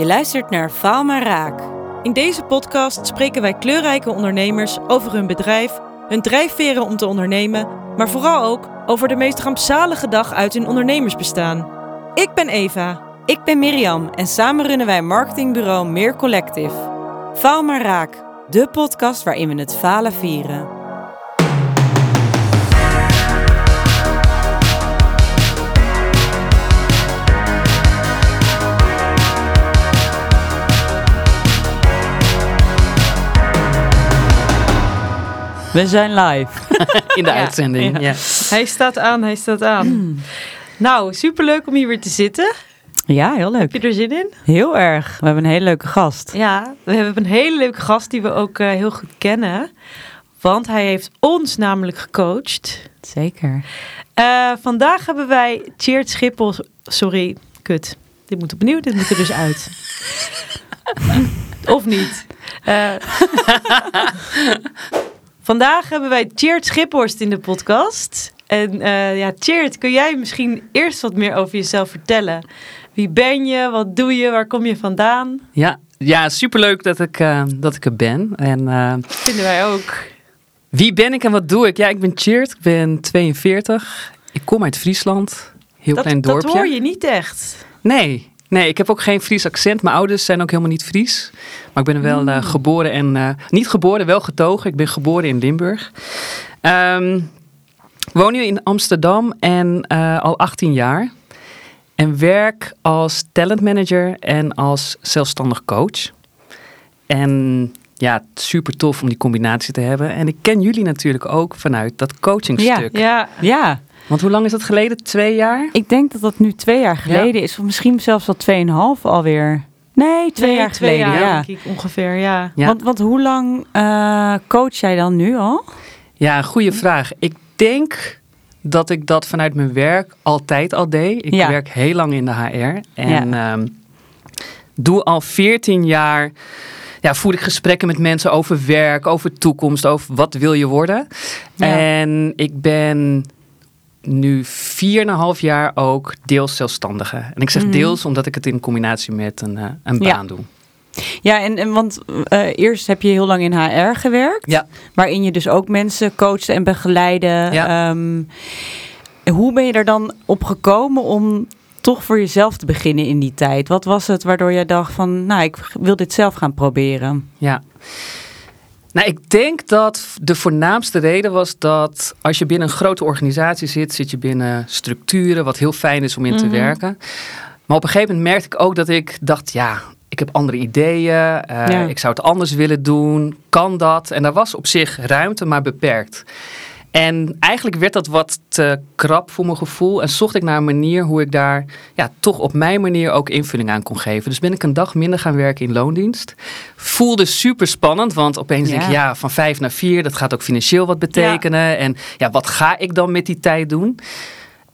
Je luistert naar Faal maar Raak. In deze podcast spreken wij kleurrijke ondernemers over hun bedrijf, hun drijfveren om te ondernemen, maar vooral ook over de meest rampzalige dag uit hun ondernemersbestaan. Ik ben Eva. Ik ben Mirjam en samen runnen wij marketingbureau Meer Collective. Faal maar Raak, de podcast waarin we het falen vieren. We zijn live. In de uitzending. Ja. Hij staat aan, hij staat aan. Nou, superleuk om hier weer te zitten. Ja, heel Heb leuk. je er zin in? Heel erg. We hebben een hele leuke gast. Ja, we hebben een hele leuke gast die we ook eh, heel goed kennen. Want hij heeft ons namelijk gecoacht. Zeker. Eh, vandaag hebben wij Cheert Schiphol. Sorry, kut. Dit moet opnieuw, dit moet er dus uit. of niet. Eh, vandaag hebben wij Cheert Schiphorst in de podcast. En eh, ja, Cheert, kun jij misschien eerst wat meer over jezelf vertellen? Wie ben je? Wat doe je? Waar kom je vandaan? Ja. ja, superleuk dat ik, eh, dat ik er ben. En eh, Vinden wij ook. wie ben ik en wat doe ik? Ja, ik ben Cheert. Ik ben 42. Ik kom uit Friesland. Heel Dat, klein dorpje. dat hoor je niet echt. Nee, nee, ik heb ook geen Fries accent. Mijn ouders zijn ook helemaal niet Fries. Maar ik ben wel Hmm. eh, geboren en... eh, niet geboren, wel getogen. Ik ben geboren in Limburg. Ehm, woon nu in Amsterdam en eh, al 18 jaar. En werk als talentmanager en als zelfstandig coach. En ja, super tof om die combinatie te hebben. En ik ken jullie natuurlijk ook vanuit dat coachingstuk. Ja, Ja, Want hoe lang is dat geleden? Twee jaar? ik denk dat dat nu twee jaar geleden is. Of misschien zelfs al tweeënhalf alweer. Nee, twee Nee, jaar twee geleden. jaar, ja. denk ik ongeveer, ja. Ja. Want, want hoe lang eh, coach jij dan nu al? Ja, een goede vraag. Ik denk dat ik dat vanuit mijn werk altijd al deed. Ik Ja. werk heel lang in de HR en ehm, doe al 14 jaar. Ja, voer ik gesprekken met mensen over werk, over toekomst, over wat wil je worden. Ja. En ik ben nu 4,5 jaar ook deels zelfstandige. En ik zeg Mhm. deels omdat ik het in combinatie met een, eh, een Ja. baan doe. Ja, en, en want eh, eerst heb je heel lang in HR gewerkt. Ja. Waarin je dus ook mensen coachte en begeleide. Ja. Ehm, hoe ben je er dan op gekomen om toch voor jezelf te beginnen in die tijd? Wat was het waardoor jij dacht van, nou, ik wil dit zelf gaan proberen? Ja. Nou, ik denk dat de voornaamste reden was dat als je binnen een grote organisatie zit, zit je binnen structuren, wat heel fijn is om in te Mhm. werken. Maar op een gegeven moment merkte ik ook dat ik dacht, ja, ik heb andere ideeën, eh, Ja. ik zou het anders willen doen, kan dat? En daar was op zich ruimte, maar beperkt. En eigenlijk werd dat wat te krap voor mijn gevoel. En zocht ik naar een manier hoe ik daar ja, toch op mijn manier ook invulling aan kon geven. Dus ben ik een dag minder gaan werken in loondienst. Voelde super spannend, want opeens denk ik, ja, van vijf naar vier, dat gaat ook financieel wat betekenen. En ja, wat ga ik dan met die tijd doen?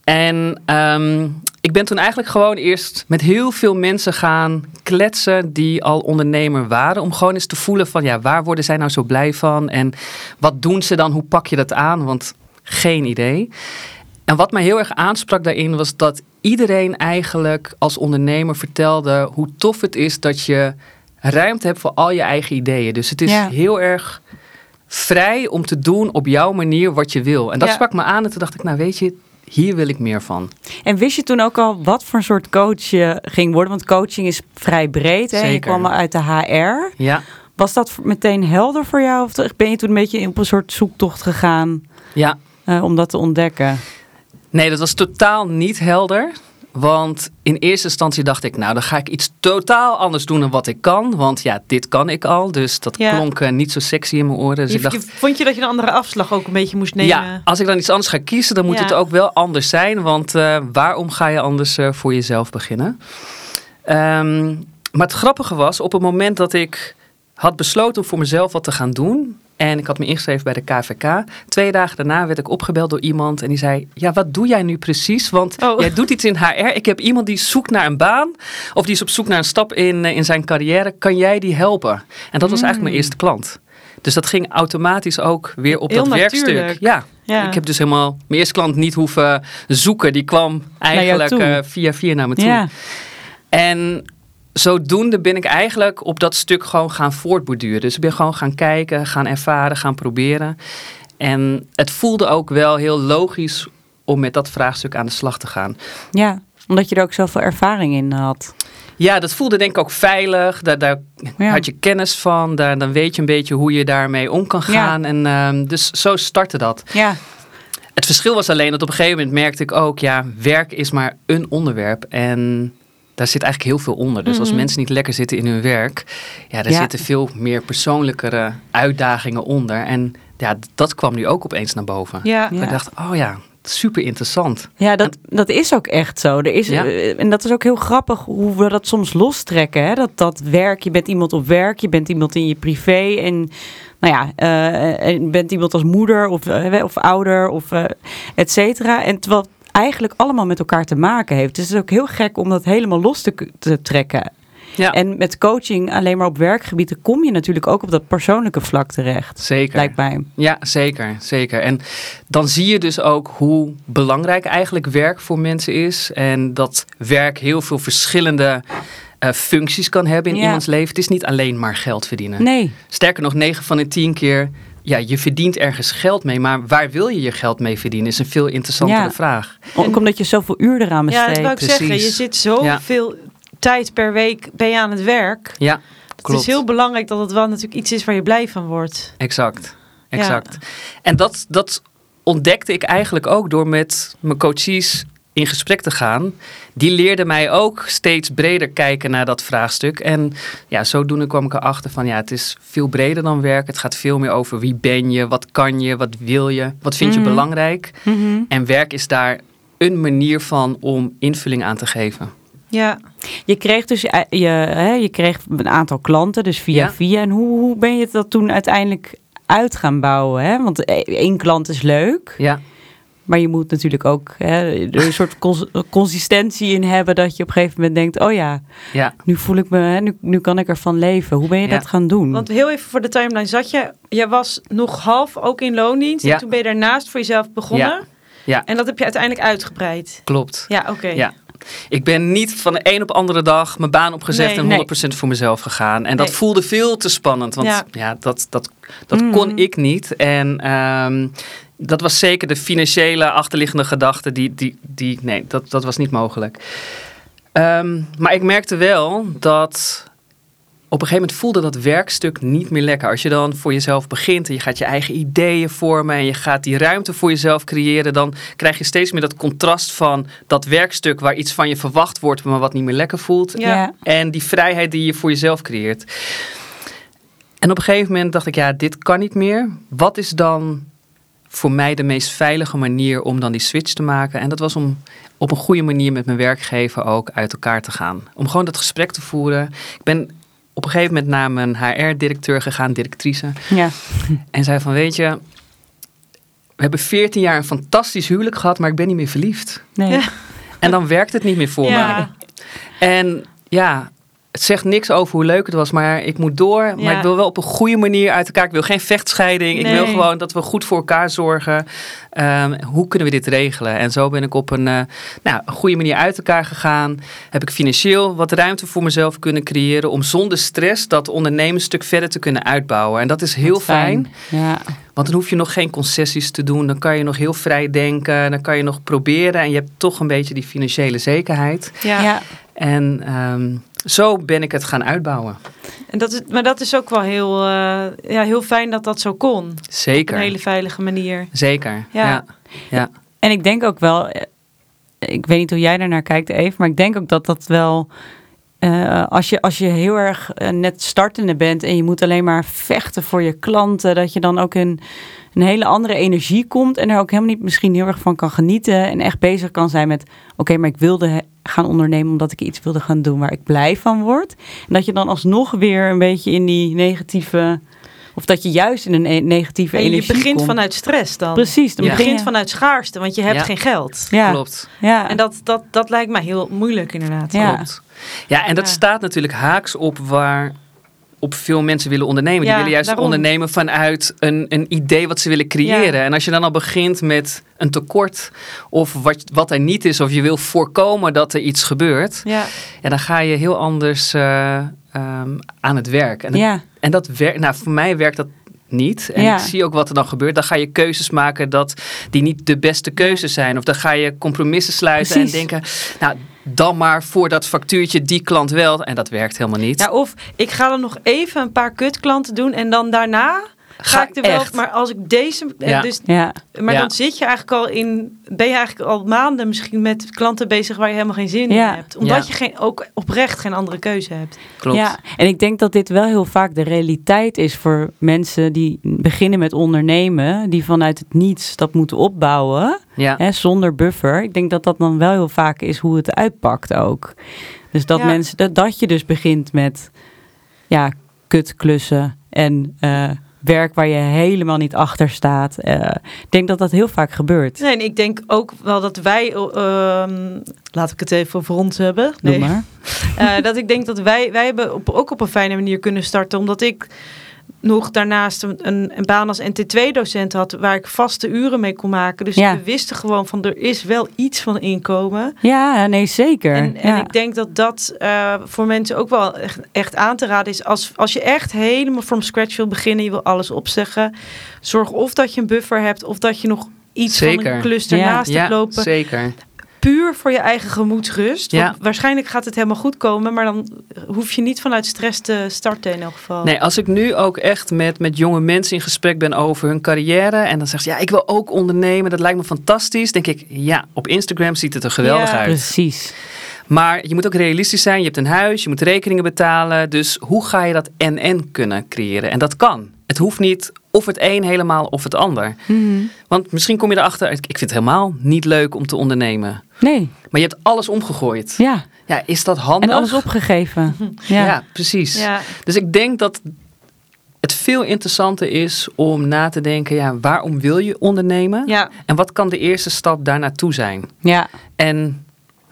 En ehm, ik ben toen eigenlijk gewoon eerst met heel veel mensen gaan kletsen die al ondernemer waren. Om gewoon eens te voelen van ja, waar worden zij nou zo blij van? En wat doen ze dan? Hoe pak je dat aan? Want geen idee. En wat mij heel erg aansprak daarin was dat iedereen eigenlijk als ondernemer vertelde hoe tof het is dat je ruimte hebt voor al je eigen ideeën. Dus het is Ja. heel erg vrij om te doen op jouw manier wat je wil. En dat Ja. sprak me aan en toen dacht ik, nou weet je, hier wil ik meer van. En wist je toen ook al wat voor soort coach je ging worden? Want coaching is vrij breed. Hè? Je Zeker. kwam uit de HR. Ja, Was dat meteen helder voor jou? Of ben je toen een beetje op een soort zoektocht gegaan ja. eh, om dat te ontdekken? Nee, dat was totaal niet helder. Want in eerste instantie dacht ik, nou dan ga ik iets totaal anders doen dan wat ik kan. Want ja, dit kan ik al. Dus dat Ja. klonk eh, niet zo sexy in mijn oren. Dus Je- ik dacht, vond je dat je een andere afslag ook een beetje moest nemen? ja, als ik dan iets anders ga kiezen, dan moet Ja. het ook wel anders zijn. Want eh, waarom ga je anders eh, voor jezelf beginnen? Ehm, maar het grappige was, op het moment dat ik had besloten om voor mezelf wat te gaan doen. En ik had me ingeschreven bij de KVK. Twee dagen daarna werd ik opgebeld door iemand en die zei: Ja, wat doe jij nu precies? Want Oh. jij doet iets in HR. Ik heb iemand die zoekt naar een baan. Of die is op zoek naar een stap in, eh, in zijn carrière. Kan jij die helpen? En dat was eigenlijk mijn eerste klant. Dus dat ging automatisch ook weer op Heel dat werkstuk. Ja. Ja. Ik heb dus helemaal mijn eerste klant niet hoeven zoeken. Die kwam eigenlijk eh, via via naar me toe. Ja. En zodoende ben ik eigenlijk op dat stuk gewoon gaan voortborduren. Dus ik ben gewoon gaan kijken, gaan ervaren, gaan proberen. En het voelde ook wel heel logisch om met dat vraagstuk aan de slag te gaan. Ja, omdat je er ook zoveel ervaring in had. Ja, dat voelde denk ik ook veilig. Daar, daar Ja. had je kennis van. Daar, dan weet je een beetje hoe je daarmee om kan gaan. En ehm, dus zo startte dat. Ja, Het verschil was alleen dat op een gegeven moment merkte ik ook, ja, werk is maar een onderwerp. En daar zit eigenlijk heel veel onder. Dus als mensen niet lekker zitten in hun werk, ja, daar Ja. zitten veel meer persoonlijkere uitdagingen onder. En ja, dat kwam nu ook opeens naar boven. Ja. Dat Ik dacht, oh ja, super interessant. ja dat, dat is ook echt zo. Er is, Ja. eh, En dat is ook heel grappig hoe we dat soms lostrekken. Hè? Dat, dat werk, je bent iemand op werk, je bent iemand in je privé. En nou ja, eh, en bent iemand als moeder of, eh, of ouder of eh, et cetera. En terwijl eigenlijk allemaal met elkaar te maken heeft. Dus het is ook heel gek om dat helemaal los te, trekken. Ja, En met coaching alleen maar op werkgebieden kom je natuurlijk ook op dat persoonlijke vlak terecht. zeker. Lijkt mij. Ja, zeker, zeker. En dan zie je dus ook hoe belangrijk eigenlijk werk voor mensen is. En dat werk heel veel verschillende eh, functies kan hebben in Ja. iemands leven. Het is niet alleen maar geld verdienen. Nee, Sterker nog, 9 van de 10 keer, ja, je verdient ergens geld mee. Maar waar wil je je geld mee verdienen, is een veel interessantere Ja. vraag. ook omdat je zoveel uur eraan Ja, besteedt. dat wou ik zeggen. Je zit zoveel tijd per week ben je aan het werk. Ja, Het klopt. is heel belangrijk dat het wel natuurlijk iets is waar je blij van wordt. Exact, exact. En dat, dat ontdekte ik eigenlijk ook door met mijn coaches in gesprek te gaan. Die leerden mij ook steeds breder kijken naar dat vraagstuk. En ja, zodoende kwam ik erachter van ja, het is veel breder dan werk. Het gaat veel meer over wie ben je, wat kan je, wat wil je, wat vind je Mhm. belangrijk. Mhm. En werk is daar een manier van om invulling aan te geven. Ja. Je kreeg dus je, je, hè, je kreeg een aantal klanten, dus via Ja. via. En hoe, hoe ben je dat toen uiteindelijk uit gaan bouwen? Hè? Want e- één klant is leuk, Ja, maar je moet natuurlijk ook hè, er een soort cons- consistentie in hebben dat je op een gegeven moment denkt: oh ja, ja. nu voel ik me, hè, nu, nu kan ik ervan leven. Hoe ben je Ja. dat gaan doen? Want heel even voor de timeline zat je, jij was nog half ook in loondienst. Ja. En toen ben je daarnaast voor jezelf begonnen. Ja. Ja. En dat heb je uiteindelijk uitgebreid. Klopt. Ja, oké. Ja. Ik ben niet van de een op andere dag mijn baan opgezegd Nee, en nee. 100% voor mezelf gegaan. En dat Nee. voelde veel te spannend, want ja, Ja. dat, dat, dat Mm. kon ik niet. En ehm, dat was zeker de financiële achterliggende gedachte, die, die, die, nee, dat, dat was niet mogelijk. Ehm, maar ik merkte wel dat op een gegeven moment voelde dat werkstuk niet meer lekker. Als je dan voor jezelf begint en je gaat je eigen ideeën vormen en je gaat die ruimte voor jezelf creëren, dan krijg je steeds meer dat contrast van dat werkstuk waar iets van je verwacht wordt, maar wat niet meer lekker voelt. Ja. En die vrijheid die je voor jezelf creëert. En op een gegeven moment dacht ik, ja, dit kan niet meer. Wat is dan voor mij de meest veilige manier om dan die switch te maken? En dat was om op een goede manier met mijn werkgever ook uit elkaar te gaan. Om gewoon dat gesprek te voeren. Ik ben op een gegeven moment naar mijn HR-directeur gegaan, directrice. ja. En zei van, weet je, we hebben 14 jaar een fantastisch huwelijk gehad, maar ik ben niet meer verliefd. Nee. Ja. En dan werkt het niet meer voor mij. Ja. En ja, het zegt niks over hoe leuk het was, maar ik moet door. Maar ik wil wel op een goede manier uit elkaar. Ik wil geen vechtscheiding. Ik wil gewoon dat we goed voor elkaar zorgen. Ehm, hoe kunnen we dit regelen? En zo ben ik op een, eh, nou, een goede manier uit elkaar gegaan. Heb ik financieel wat ruimte voor mezelf kunnen creëren om zonder stress dat ondernemersstuk verder te kunnen uitbouwen. En dat is heel Wat fijn. Ja. Want dan hoef je nog geen concessies te doen. Dan kan je nog heel vrij denken. Dan kan je nog proberen. En je hebt toch een beetje die financiële zekerheid. Ja. Ja. En ehm, zo ben ik het gaan uitbouwen. En dat is, maar dat is ook wel heel, eh, ja, heel fijn dat dat zo kon. Op Zeker. een hele veilige manier. Zeker. Ja. Ja. ja. En ik denk ook wel, eh, ik weet niet hoe jij daarnaar kijkt, Eve, maar ik denk ook dat dat wel, eh, als, je, als je heel erg net startende bent en je moet alleen maar vechten voor je klanten, dat je dan ook in een hele andere energie komt en er ook helemaal niet misschien heel erg van kan genieten en echt bezig kan zijn met, oké, maar ik wilde gaan ondernemen omdat ik iets wilde gaan doen waar ik blij van word. En dat je dan alsnog weer een beetje in die negatieve, of dat je juist in een e- negatieve En je energie begint komt. vanuit stress dan. Precies, dan Je Ja. begin begint vanuit schaarste, want je hebt Ja. geen geld. Ja, Klopt. ja. En dat, dat, dat lijkt mij heel moeilijk inderdaad. Ja. Klopt. Ja, en dat Ja. staat natuurlijk haaks op waar op veel mensen willen ondernemen. Ja, die willen juist daarom. ondernemen vanuit een, een idee wat ze willen creëren. En als je dan al begint met een tekort of wat, wat er niet is, of je wil voorkomen dat er iets gebeurt, Ja. ja, dan ga je heel anders eh, ehm, aan het werk. En, dat- Ja, en dat werkt, nou, voor mij werkt dat niet. En Ja. ik zie ook wat er dan gebeurt. Dan ga je keuzes maken dat die niet de beste keuzes zijn. Of dan ga je compromissen sluiten Precies. en denken, nou, dan maar voor dat factuurtje die klant wel. En dat werkt helemaal niet. ja, of ik ga dan nog even een paar kutklanten doen en dan daarna ga, Ga ik er wel. echt. Maar als ik deze. eh, Ja. Dus, ja, maar Ja. dan zit je eigenlijk al in. Ben je eigenlijk al maanden misschien met klanten bezig waar je helemaal geen zin Ja. in hebt. Omdat Ja. je geen, ook oprecht geen andere keuze hebt. Klopt. ja. En ik denk dat dit wel heel vaak de realiteit is voor mensen die beginnen met ondernemen, die vanuit het niets dat moeten opbauwen, Ja. hè, zonder buffer. Ik denk dat dat dan wel heel vaak is hoe het uitpakt ook. Dus dat Ja. mensen, dat, dat je dus begint met ja, kutklussen en eh, werk waar je helemaal niet achter staat. Eh, ik denk dat dat heel vaak gebeurt. Nee, en ik denk ook wel dat wij. ehm, laat ik het even over ons hebben. Doe Nee. maar. Eh, dat ik denk dat wij, wij hebben op, ook op een fijne manier kunnen starten. Omdat ik nog daarnaast een, een, een baan als NT2-docent had... waar ik vaste uren mee kon maken. Dus Ja. we wisten gewoon van er is wel iets van inkomen. Ja, nee, zeker. En, en ja. ik denk dat dat eh, voor mensen ook wel echt, echt aan te raden is. Als, als je echt helemaal from scratch wil beginnen... je wil alles opzeggen... zorg of dat je een buffer hebt... of dat je nog iets van Zeker. een klus Ja. ernaast hebt Ja, lopen zeker. Puur voor je eigen gemoedsrust. Ja. waarschijnlijk gaat het helemaal goed komen, maar dan hoef je niet vanuit stress te starten in elk geval. Nee, als ik nu ook echt met, met jonge mensen in gesprek ben over hun carrière. En dan zegt ze, ja, ik wil ook ondernemen. Dat lijkt me fantastisch. Denk ik, ja, op Instagram ziet het er geweldig Ja, uit. Precies. Maar je moet ook realistisch zijn. Je hebt een huis, je moet rekeningen betalen. Dus hoe ga je dat en-en kunnen creëren? En dat kan. Het hoeft niet of het een helemaal of het ander. Mhm. Want misschien kom je erachter, ik ik vind het helemaal niet leuk om te ondernemen. Nee, Maar je hebt alles omgegooid. ja. Ja, is dat handig? En alles opgegeven. Ja, Ja. precies. Ja, Dus ik denk dat het veel interessanter is om na te denken, ja, waarom wil je ondernemen? ja. En wat kan de eerste stap daar naartoe zijn? ja. En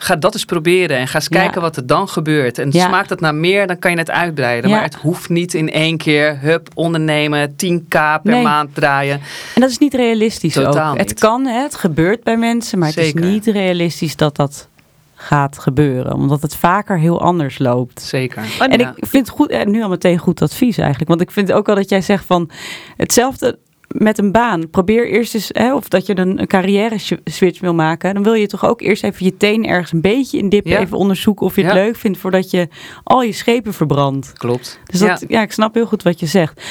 ga dat eens proberen en ga eens Ja. kijken wat er dan gebeurt. En Ja. smaakt het naar meer, dan kan je het uitbreiden. Ja. Maar het hoeft niet in één keer, hup, ondernemen, 10k per Nee. maand draaien. En dat is niet realistisch Totaal ook. niet. Het kan, hè, het gebeurt bij mensen, maar Zeker. het is niet realistisch dat dat gaat gebeuren. Omdat het vaker heel anders loopt. Zeker. En Ja. ik vind het goed, en nu al meteen goed advies eigenlijk. Want ik vind ook wel dat jij zegt van hetzelfde met een baan. Probeer eerst eens, hè, of dat je een, een carrière switch wil maken. Dan wil je toch ook eerst even je teen ergens een beetje in dippen. Ja. Even onderzoeken of je het Ja. leuk vindt voordat je al je schepen verbrandt. Klopt. Dus dat, ja. ik snap heel goed wat je zegt.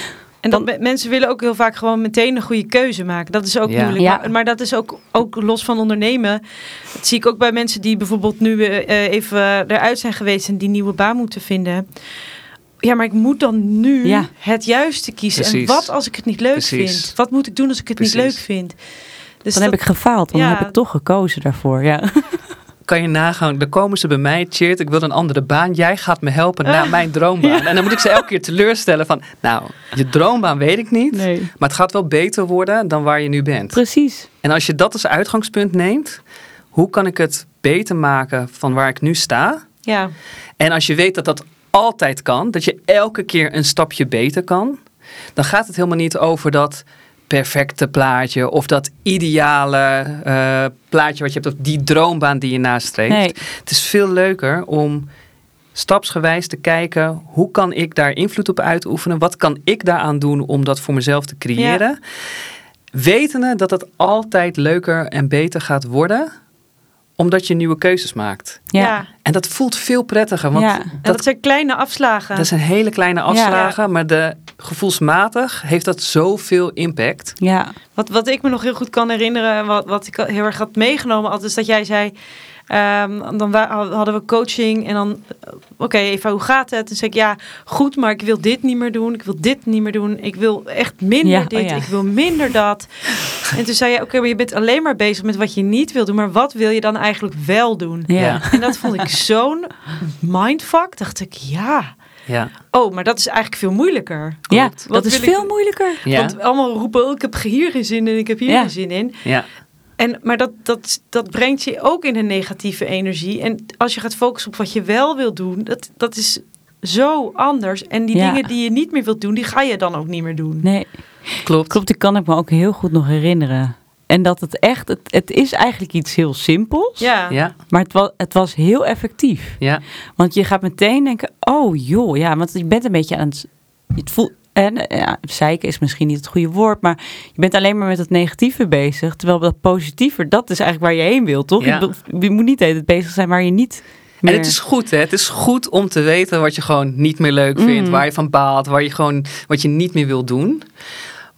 En me- mensen willen ook heel vaak gewoon meteen een goede keuze maken. Dat is ook Ja. moeilijk. Ja. Maar, maar dat is ook, ook los van ondernemen. Dat zie ik ook bij mensen die bijvoorbeeld nu eh, eh, even eruit zijn geweest en die nieuwe baan moeten vinden. Ja, maar ik moet dan nu Ja. het juiste kiezen. En wat als ik het niet leuk Precies. vind? Wat moet ik doen als ik het niet leuk vind? Dus Dan dat- heb ik gefaald, want Ja. dan heb ik toch gekozen daarvoor. Ja. Kan je nagaan, dan komen ze bij mij, Cheert, ik wil een andere baan. Jij gaat me helpen naar mijn droombaan. En dan moet ik ze elke keer teleurstellen van, nou, je droombaan weet ik niet. Nee. Maar het gaat wel beter worden dan waar je nu bent. Precies. En als je dat als uitgangspunt neemt, hoe kan ik het beter maken van waar ik nu sta? ja. En als je weet dat dat altijd kan, dat je elke keer een stapje beter kan, dan gaat het helemaal niet over dat perfecte plaatje of dat ideale eh, plaatje wat je hebt of die droombaan die je nastreeft. Nee. Het is veel leuker om stapsgewijs te kijken hoe kan ik daar invloed op uitoefenen? Wat kan ik daaraan doen om dat voor mezelf te creëren? Wetende dat het altijd leuker en beter gaat worden omdat je nieuwe keuzes maakt. Ja. Ja. En dat voelt veel prettiger, want Ja. En dat, dat, zijn kleine afslagen. dat zijn hele kleine afslagen, maar de, gevoelsmatig heeft dat zoveel impact. Ja. Wat, wat ik me nog heel goed kan herinneren, wat, wat ik heel erg had meegenomen, altijd is dat jij zei. Ehm, dan hadden we coaching en dan, eh, oké Eva, hoe gaat het? En zei ik, ja, goed, maar ik wil dit niet meer doen. Ik wil dit niet meer doen. Ik wil echt minder Ja, oh dit. ja. Ik wil minder dat. En toen zei je, oké, maar je bent alleen maar bezig met wat je niet wil doen. Maar wat wil je dan eigenlijk wel doen? Ja. En dat vond ik zo'n mindfuck. Dacht ik, ja. Ja, Oh, maar dat is eigenlijk veel moeilijker. Ja, Klopt. dat Wat is wil ik- veel moeilijker. ja, Want allemaal roepen, oh, ik heb hier geen zin in, ik heb hier Ja. geen zin in. ja. En, maar dat, dat, dat brengt je ook in een negatieve energie. En als je gaat focussen op wat je wel wil doen, dat, dat is zo anders. En die Ja. dingen die je niet meer wilt doen, die ga je dan ook niet meer doen. Nee, Klopt. klopt. Ik kan ik me ook heel goed nog herinneren. En dat het echt, het, het is eigenlijk iets heel simpels. Ja. Ja, Maar het was, het was heel effectief. ja. Want je gaat meteen denken, oh joh, ja, want je bent een beetje aan het... Het voelt, en eh, ja, zeiken is misschien niet het goede woord, maar je bent alleen maar met het negatieve bezig. Terwijl dat positieve, dat is eigenlijk waar je heen wilt, toch? Ja. Je, wil- moet niet de hele tijd bezig zijn waar je niet meer... En het is goed, hè? Het is goed om te weten wat je gewoon niet meer leuk vindt, Mm. waar je van baalt, waar je gewoon wat je niet meer wil doen.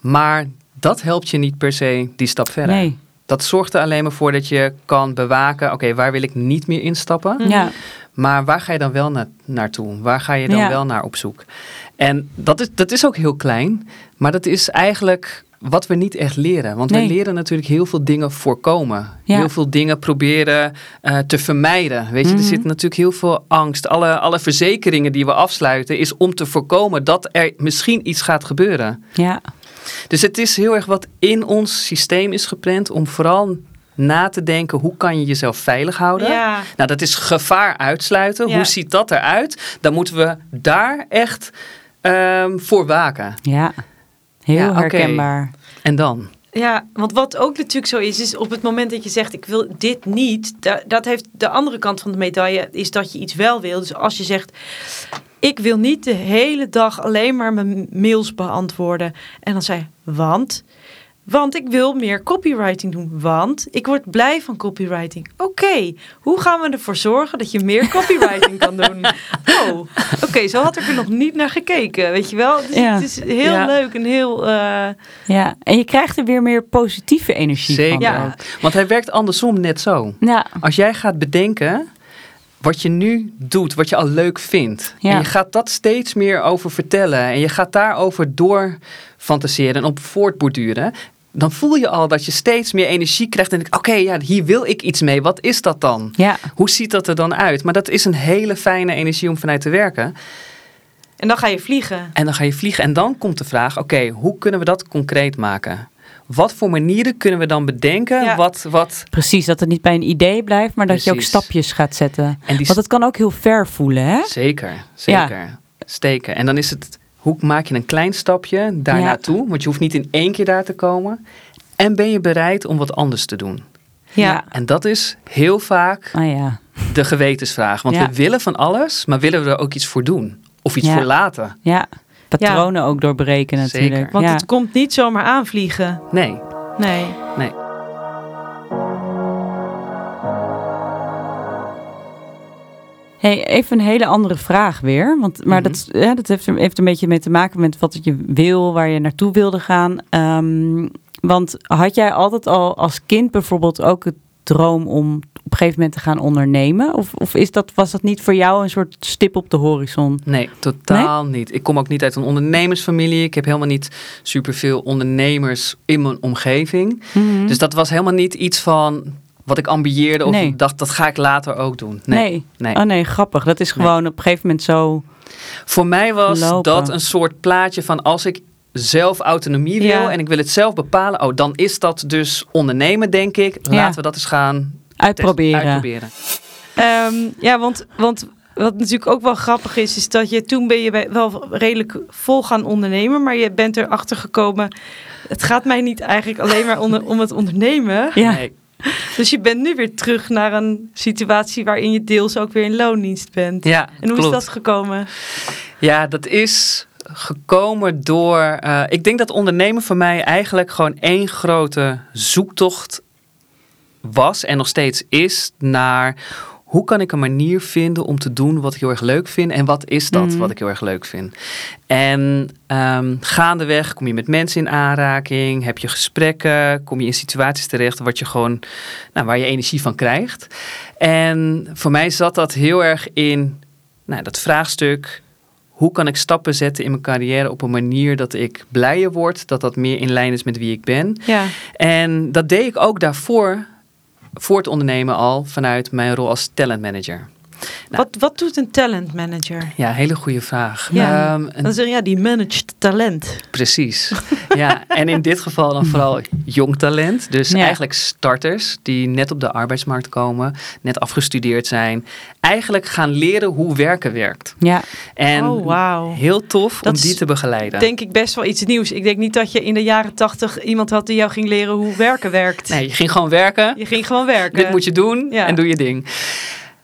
Maar dat helpt je niet per se die stap verder. Nee, Dat zorgt er alleen maar voor dat je kan bewaken, oké, waar wil ik niet meer instappen? Ja, Maar waar ga je dan wel na naartoe? Waar ga je dan Ja. wel naar op zoek? En dat is, dat is ook heel klein, maar dat is eigenlijk wat we niet echt leren. Want Nee. we leren natuurlijk heel veel dingen voorkomen. Ja. Heel veel dingen proberen eh, te vermijden. Weet je, Mhm. er zit natuurlijk heel veel angst. Alle, alle verzekeringen die we afsluiten is om te voorkomen dat er misschien iets gaat gebeuren. ja, Dus het is heel erg wat in ons systeem is gepland om vooral na te denken hoe kan je jezelf veilig houden. Ja. Nou, dat is gevaar uitsluiten. Ja. Hoe ziet dat eruit? Dan moeten we daar echt ehm, voor waken. ja. Heel Ja, herkenbaar. En dan? Ja, want wat ook natuurlijk zo is, is op het moment dat je zegt ik wil dit niet, da- dat heeft de andere kant van de medaille, is dat je iets wel wil. Dus als je zegt ik wil niet de hele dag alleen maar mijn mails beantwoorden. En dan zei je, want? Want ik wil meer copywriting doen. Want ik word blij van copywriting. Oké, hoe gaan we ervoor zorgen dat je meer copywriting kan doen? Oh, oké, zo had ik er nog niet naar gekeken, weet je wel? Dus Ja. Het is heel Ja. leuk en heel... eh, Ja, en je krijgt er weer meer positieve energie van. Zeker. Ja. ook. Want hij werkt andersom net zo. Ja, Als jij gaat bedenken wat je nu doet, wat je al leuk vindt. Ja. En je gaat dat steeds meer over vertellen. En je gaat daarover door fantaseren en op voortborduren. Dan voel je al dat je steeds meer energie krijgt. En denk, oké, ja, hier wil ik iets mee. Wat is dat dan? ja, Hoe ziet dat er dan uit? Maar dat is een hele fijne energie om vanuit te werken. En dan ga je vliegen. En dan ga je vliegen. En dan komt de vraag, oké, hoe kunnen we dat concreet maken? Wat voor manieren kunnen we dan bedenken? Ja. Wat, wat, precies. Dat het niet bij een idee blijft, maar dat je ook stapjes gaat zetten. Want het kan ook heel ver voelen, hè? Zeker, zeker. Steken. En dan is het, hoe maak je een klein stapje daar Ja. naartoe? Want je hoeft niet in één keer daar te komen. En ben je bereid om wat anders te doen? Ja. En dat is heel vaak Ah ja, de gewetensvraag. Want Ja. we willen van alles, maar willen we er ook iets voor doen? Of iets Ja. voor laten? ja. Patronen ook doorbreken Zeker. natuurlijk. Want ja. het komt niet zomaar aanvliegen. Nee, Nee. nee. Hey, even een hele andere vraag weer. Want, maar Mhm. dat, ja, dat heeft, heeft een beetje mee te maken met wat je wil, waar je naartoe wilde gaan. Ehm, want had jij altijd al als kind bijvoorbeeld ook het droom om op een gegeven moment te gaan ondernemen? Of, of is dat, was dat niet voor jou een soort stip op de horizon? Nee, totaal niet. Ik kom ook niet uit een ondernemersfamilie. Ik heb helemaal niet superveel ondernemers in mijn omgeving. Mhm. Dus dat was helemaal niet iets van wat ik ambieerde of Nee. dacht dat ga ik later ook doen. nee. nee. Oh nee, grappig. Dat is Nee. gewoon op een gegeven moment zo. Voor mij was Lopen. dat een soort plaatje van als ik zelf autonomie wil Ja. en ik wil het zelf bepalen, oh, dan is dat dus ondernemen, denk ik. Ja. Laten we dat eens gaan Uitproberen. testen- uitproberen. Ehm, ja, want, want wat natuurlijk ook wel grappig is, is dat je toen ben je wel redelijk vol gaan ondernemen, maar je bent erachter gekomen. Het gaat mij niet eigenlijk alleen maar onder- om het ondernemen. Ja. Nee. Dus je bent nu weer terug naar een situatie waarin je deels ook weer in loondienst bent. Ja, en hoe klopt. is dat gekomen? Ja, dat is gekomen door. eh, ik denk dat ondernemen voor mij eigenlijk gewoon één grote zoektocht was en nog steeds is naar hoe kan ik een manier vinden om te doen wat ik heel erg leuk vind en wat is dat Mhm. wat ik heel erg leuk vind. En ehm, gaandeweg kom je met mensen in aanraking, heb je gesprekken, kom je in situaties terecht wat je gewoon, nou, waar je energie van krijgt. En voor mij zat dat heel erg in nou, dat vraagstuk hoe kan ik stappen zetten in mijn carrière op een manier dat ik blijer word, dat dat meer in lijn is met wie ik ben. Ja, En dat deed ik ook daarvoor, voor het ondernemen al, vanuit mijn rol als talentmanager. wat, wat doet een talent manager? Ja, hele goede vraag. Ja. Ehm, een- Dan zeg je, ja, die managed talent. Precies. ja, en in dit geval dan vooral jong talent. Dus Ja. eigenlijk starters die net op de arbeidsmarkt komen, net afgestudeerd zijn. Eigenlijk gaan leren hoe werken werkt. Ja, En Oh, wauw. heel tof Dat om die is te begeleiden. Denk ik best wel iets nieuws. Ik denk niet dat je in de jaren tachtig iemand had die jou ging leren hoe werken werkt. Nee, je ging gewoon werken. Je ging gewoon werken. Dit moet je doen Ja. en doe je ding.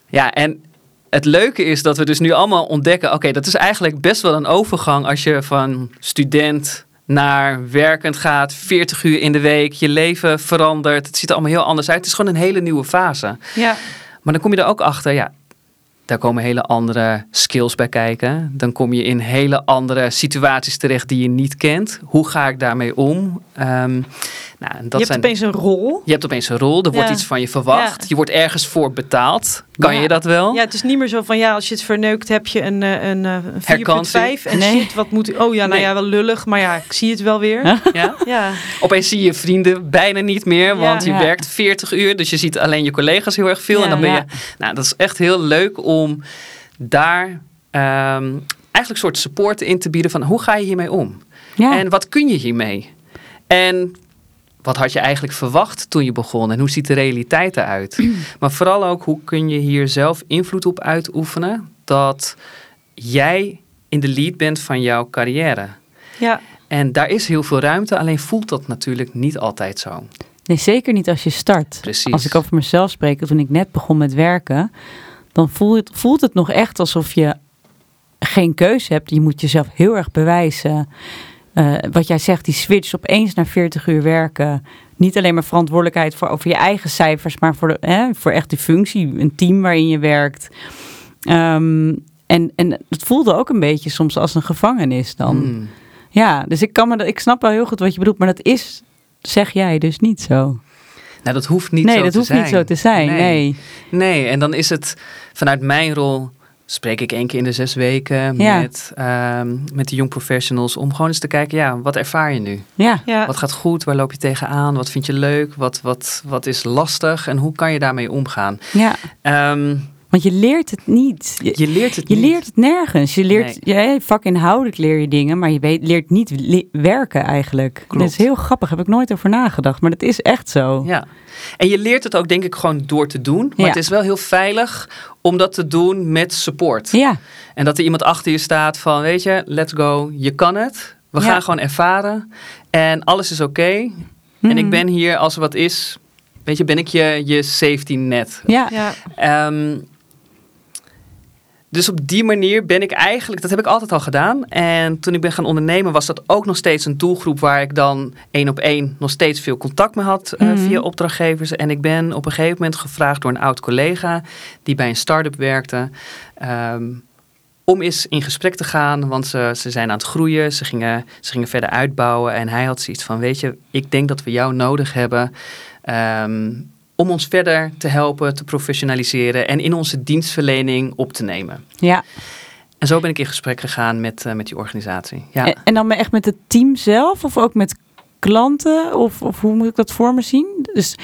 Ja, en het leuke is dat we dus nu allemaal ontdekken... oké, dat is eigenlijk best wel een overgang als je van student naar werkend gaat, 40 uur in de week, je leven verandert. Het ziet er allemaal heel anders uit. Het is gewoon een hele nieuwe fase. Ja. Maar dan kom je er ook achter, ja, daar komen hele andere skills bij kijken. Dan kom je in hele andere situaties terecht die je niet kent. Hoe ga ik daarmee om? Ehm, nou, en dat je hebt zijn... opeens een rol. Je hebt opeens een rol, er wordt iets van je verwacht. Ja. Je wordt ergens voor betaald. Kan Ja. je dat wel? Ja, het is niet meer zo van ja, als je het verneukt heb je een, eh, een, eh, een 4.5 en Nee. shit, wat moet Oh ja, nou Nee. ja, wel lullig, maar ja, ik zie het wel weer. Ja. Ja? Opeens zie je vrienden bijna niet meer, want Ja. je Ja. werkt 40 uur. Dus je ziet alleen je collega's heel erg veel. Ja. en dan ben je... Nou, dat is echt heel leuk om daar ehm, eigenlijk een soort support in te bieden van hoe ga je hiermee om? ja. En wat kun je hiermee? En wat had je eigenlijk verwacht toen je begon? En hoe ziet de realiteit eruit? maar vooral ook, hoe kun je hier zelf invloed op uitoefenen? Dat jij in de lead bent van jouw carrière. ja. En daar is heel veel ruimte, alleen voelt dat natuurlijk niet altijd zo. Nee, zeker niet als je start. Precies. Als ik over mezelf spreek, toen ik net begon met werken, dan voelt het, voelt het nog echt alsof je geen keuze hebt. Je moet jezelf heel erg bewijzen. Eh, wat jij zegt, die switch opeens naar 40 uur werken. Niet alleen maar verantwoordelijkheid voor over je eigen cijfers, maar voor, de, hè, voor echt de functie, een team waarin je werkt. Ehm, en, en het voelde ook een beetje soms als een gevangenis dan. Hmm. Ja, dus ik, kan me, dat- ik snap wel heel goed wat je bedoelt, maar dat is, zeg jij, dus niet zo. Nou, dat hoeft niet nee, zo dat te hoeft zijn. niet zo te zijn. Nee. Nee, en dan is het vanuit mijn rol spreek ik één keer in de zes weken Ja. met, ehm, met de jong professionals om gewoon eens te kijken, ja, wat ervaar je nu? Ja, ja. Wat gaat goed? Waar loop je tegenaan? Wat vind je leuk? Wat, wat, wat is lastig? En hoe kan je daarmee omgaan? ja, Ehm, want je leert het niet. Je, je leert het je niet. leert het nergens. Je leert, ja, vakinhoudelijk leer je dingen, maar je weet, leert niet le- werken eigenlijk. Klopt. Dat is heel grappig, heb ik nooit over nagedacht, maar dat is echt zo. Ja. En je leert het ook denk ik gewoon door te doen. Maar Ja. het is wel heel veilig om dat te doen met support. Ja, En dat er iemand achter je staat van, weet je, let's go, je kan het. We Ja. gaan gewoon ervaren. En alles is oké. En ik Mhm. ben hier als er wat is, weet je, ben ik je, je safety net. Ja, ja. Ehm, dus op die manier ben ik eigenlijk, dat heb ik altijd al gedaan. En toen ik ben gaan ondernemen, was dat ook nog steeds een doelgroep waar ik dan één op één nog steeds veel contact mee had eh, Mhm. via opdrachtgevers. En ik ben op een gegeven moment gevraagd door een oud collega die bij een start-up werkte. ehm, om eens in gesprek te gaan, want ze, ze zijn aan het groeien, ze gingen, ze gingen verder uitbouwen. En hij had zoiets van, weet je, ik denk dat we jou nodig hebben ehm, om ons verder te helpen, te professionaliseren en in onze dienstverlening op te nemen. ja. En zo ben ik in gesprek gegaan met, eh, met die organisatie. Ja. En, en dan echt met het team zelf of ook met klanten? Of, of hoe moet ik dat voor me zien? Dus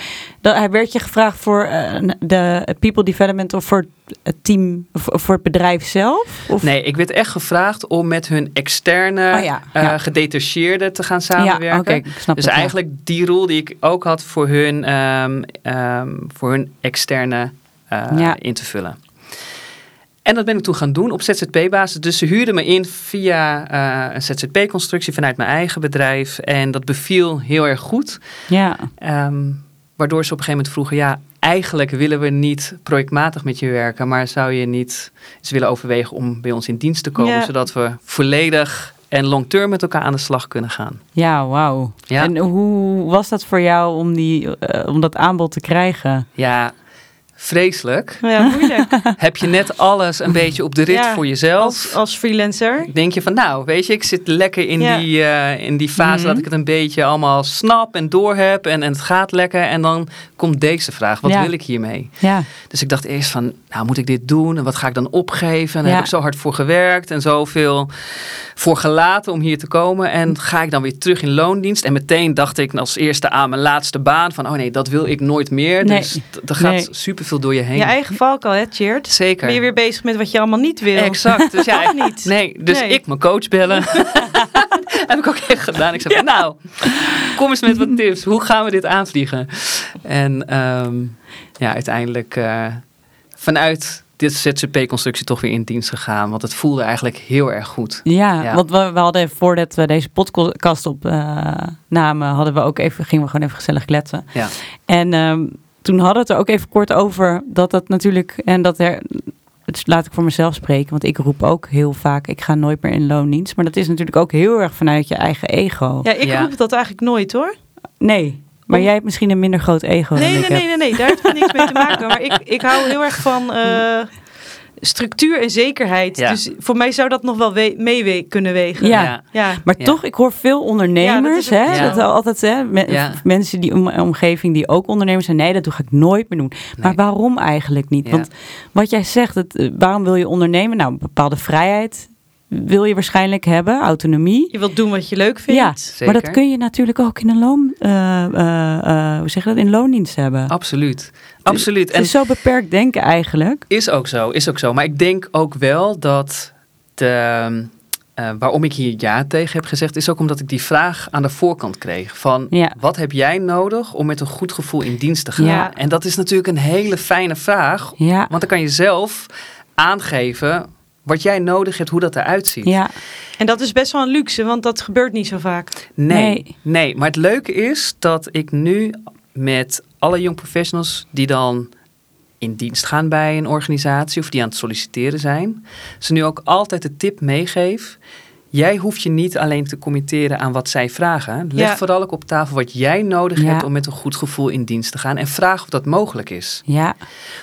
dan, hij werd je gevraagd voor eh, de people development of voor het team of, voor het bedrijf zelf? Of? Nee, ik werd echt gevraagd om met hun externe Oh ja, eh, ja. gedetacheerden te gaan ja, samenwerken. snap Dus ja. eigenlijk die rol die ik ook had voor hun, ehm, ehm, voor hun externe eh, Ja. in te vullen. En dat ben ik toen gaan doen op ZZP-basis. Dus ze huurden me in via eh, een ZZP-constructie vanuit mijn eigen bedrijf. En dat beviel heel erg goed. Ja, Ehm, waardoor ze op een gegeven moment vroegen: ja, eigenlijk willen we niet projectmatig met je werken, maar zou je niet eens willen overwegen om bij ons in dienst te komen, Ja. zodat we volledig en long-term met elkaar aan de slag kunnen gaan? ja wauw. Ja. En hoe was dat voor jou om, die, eh, om dat aanbod te krijgen? Ja, vreselijk. Ja, moeilijk. Heb je net alles een beetje op de rit Ja, voor jezelf? als, als freelancer. Denk je van, nou, weet je, ik zit lekker in, Ja. die, eh, in die fase Mhm. dat ik het een beetje allemaal snap en doorheb en, en het gaat lekker. En dan komt deze vraag, wat wil ik hiermee? Ja, Dus ik dacht eerst van, nou moet ik dit doen en wat ga ik dan opgeven? En daar heb ik zo hard voor gewerkt en zoveel voor gelaten om hier te komen. En ga ik dan weer terug in loondienst? En meteen dacht ik als eerste aan mijn laatste baan van, oh nee, dat wil ik nooit meer. Nee. Dus d- er gaat Nee. super veel door je heen. Je eigen valkuil, hè, Cheert? Zeker. Ben je weer bezig met wat je allemaal niet wil? Exact. Dus ja, niet? Nee, dus Nee. ik mijn coach bellen. heb ik ook echt gedaan. Ik zei, van, nou, kom eens met wat tips. Hoe gaan we dit aanvliegen? En ehm, ja, uiteindelijk eh, vanuit dit ZZP-constructie toch weer in dienst gegaan. Want het voelde eigenlijk heel erg goed. Ja, Ja. want we, we hadden voordat we deze podcast opnamen, hadden we ook even, gingen we gewoon even gezellig kletsen. Ja. En ehm, toen hadden we het er ook even kort over dat dat natuurlijk, en dat er, het laat ik voor mezelf spreken, want ik roep ook heel vaak, ik ga nooit meer in loondienst. Maar dat is natuurlijk ook heel erg vanuit je eigen ego. Ja, ik Ja. roep dat eigenlijk nooit, hoor. Nee, maar Om- jij hebt misschien een minder groot ego Nee, dan nee, ik nee, heb. nee, nee, daar heeft het niks mee te maken. Maar ik, ik hou heel erg van eh, structuur en zekerheid. Ja. Dus voor mij zou dat nog wel we- mee we- kunnen wegen. Ja. Ja. Maar Ja. toch, ik hoor veel ondernemers, Ja, dat hè, dat altijd, hè, me- Ja. mensen die in mijn omgeving die ook ondernemers zijn, nee, dat doe ik nooit meer doen. Maar waarom eigenlijk niet? Ja. Want wat jij zegt, het, eh, waarom wil je ondernemen? Nou, een bepaalde vrijheid wil je waarschijnlijk hebben, autonomie. Je wilt doen wat je leuk vindt. Ja, Zeker. maar dat kun je natuurlijk ook in een loon, eh, eh, eh, hoe zeg je dat, in loondienst hebben. Absoluut. Absoluut. Het En is zo beperkt denken eigenlijk. Is ook zo, is ook zo. Maar ik denk ook wel dat de, eh, waarom ik hier ja tegen heb gezegd, is ook omdat ik die vraag aan de voorkant kreeg. Van Ja. wat heb jij nodig om met een goed gevoel in dienst te gaan? Ja. En dat is natuurlijk een hele fijne vraag. Ja, Want dan kan je zelf aangeven wat jij nodig hebt, hoe dat eruit ziet. ja, En dat is best wel een luxe, want dat gebeurt niet zo vaak. Nee, Nee. nee. Maar het leuke is dat ik nu met alle young professionals die dan in dienst gaan bij een organisatie of die aan het solliciteren zijn, ze nu ook altijd de tip meegeef. Jij hoeft je niet alleen te committeren aan wat zij vragen. Leg Ja. vooral ook op tafel wat jij nodig Ja. hebt om met een goed gevoel in dienst te gaan. En vraag of dat mogelijk is. ja.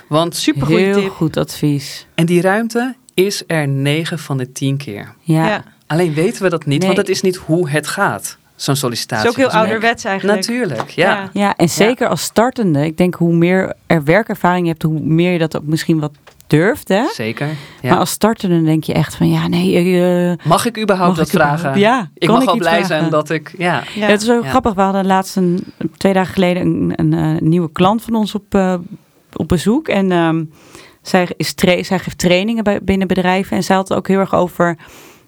Want, Supergoeie Heel tip. goed advies. en die ruimte is er 9 van de 10 keer. Ja, Ja. Alleen weten we dat niet, Nee. want dat is niet hoe het gaat. Zo'n Het sollicitatie. is ook heel gesprek. ouderwets eigenlijk. Natuurlijk, ja. Ja. Ja, en zeker als startende. Ik denk hoe meer er werkervaring je hebt, hoe meer je dat ook misschien wat durft. Hè? Zeker. Ja. Maar als startende denk je echt van ja, nee. eh, mag ik überhaupt mag dat ik überhaupt- vragen? Ja, ik kan mag wel blij vragen? zijn dat ik. Ja. Ja. Het is zo Ja. grappig. We hadden laatst een, twee dagen geleden een, een, eh, nieuwe klant van ons op, eh, op bezoek. En ehm, zij, is tra- zij geeft trainingen bij, binnen bedrijven. En zij had het ook heel erg over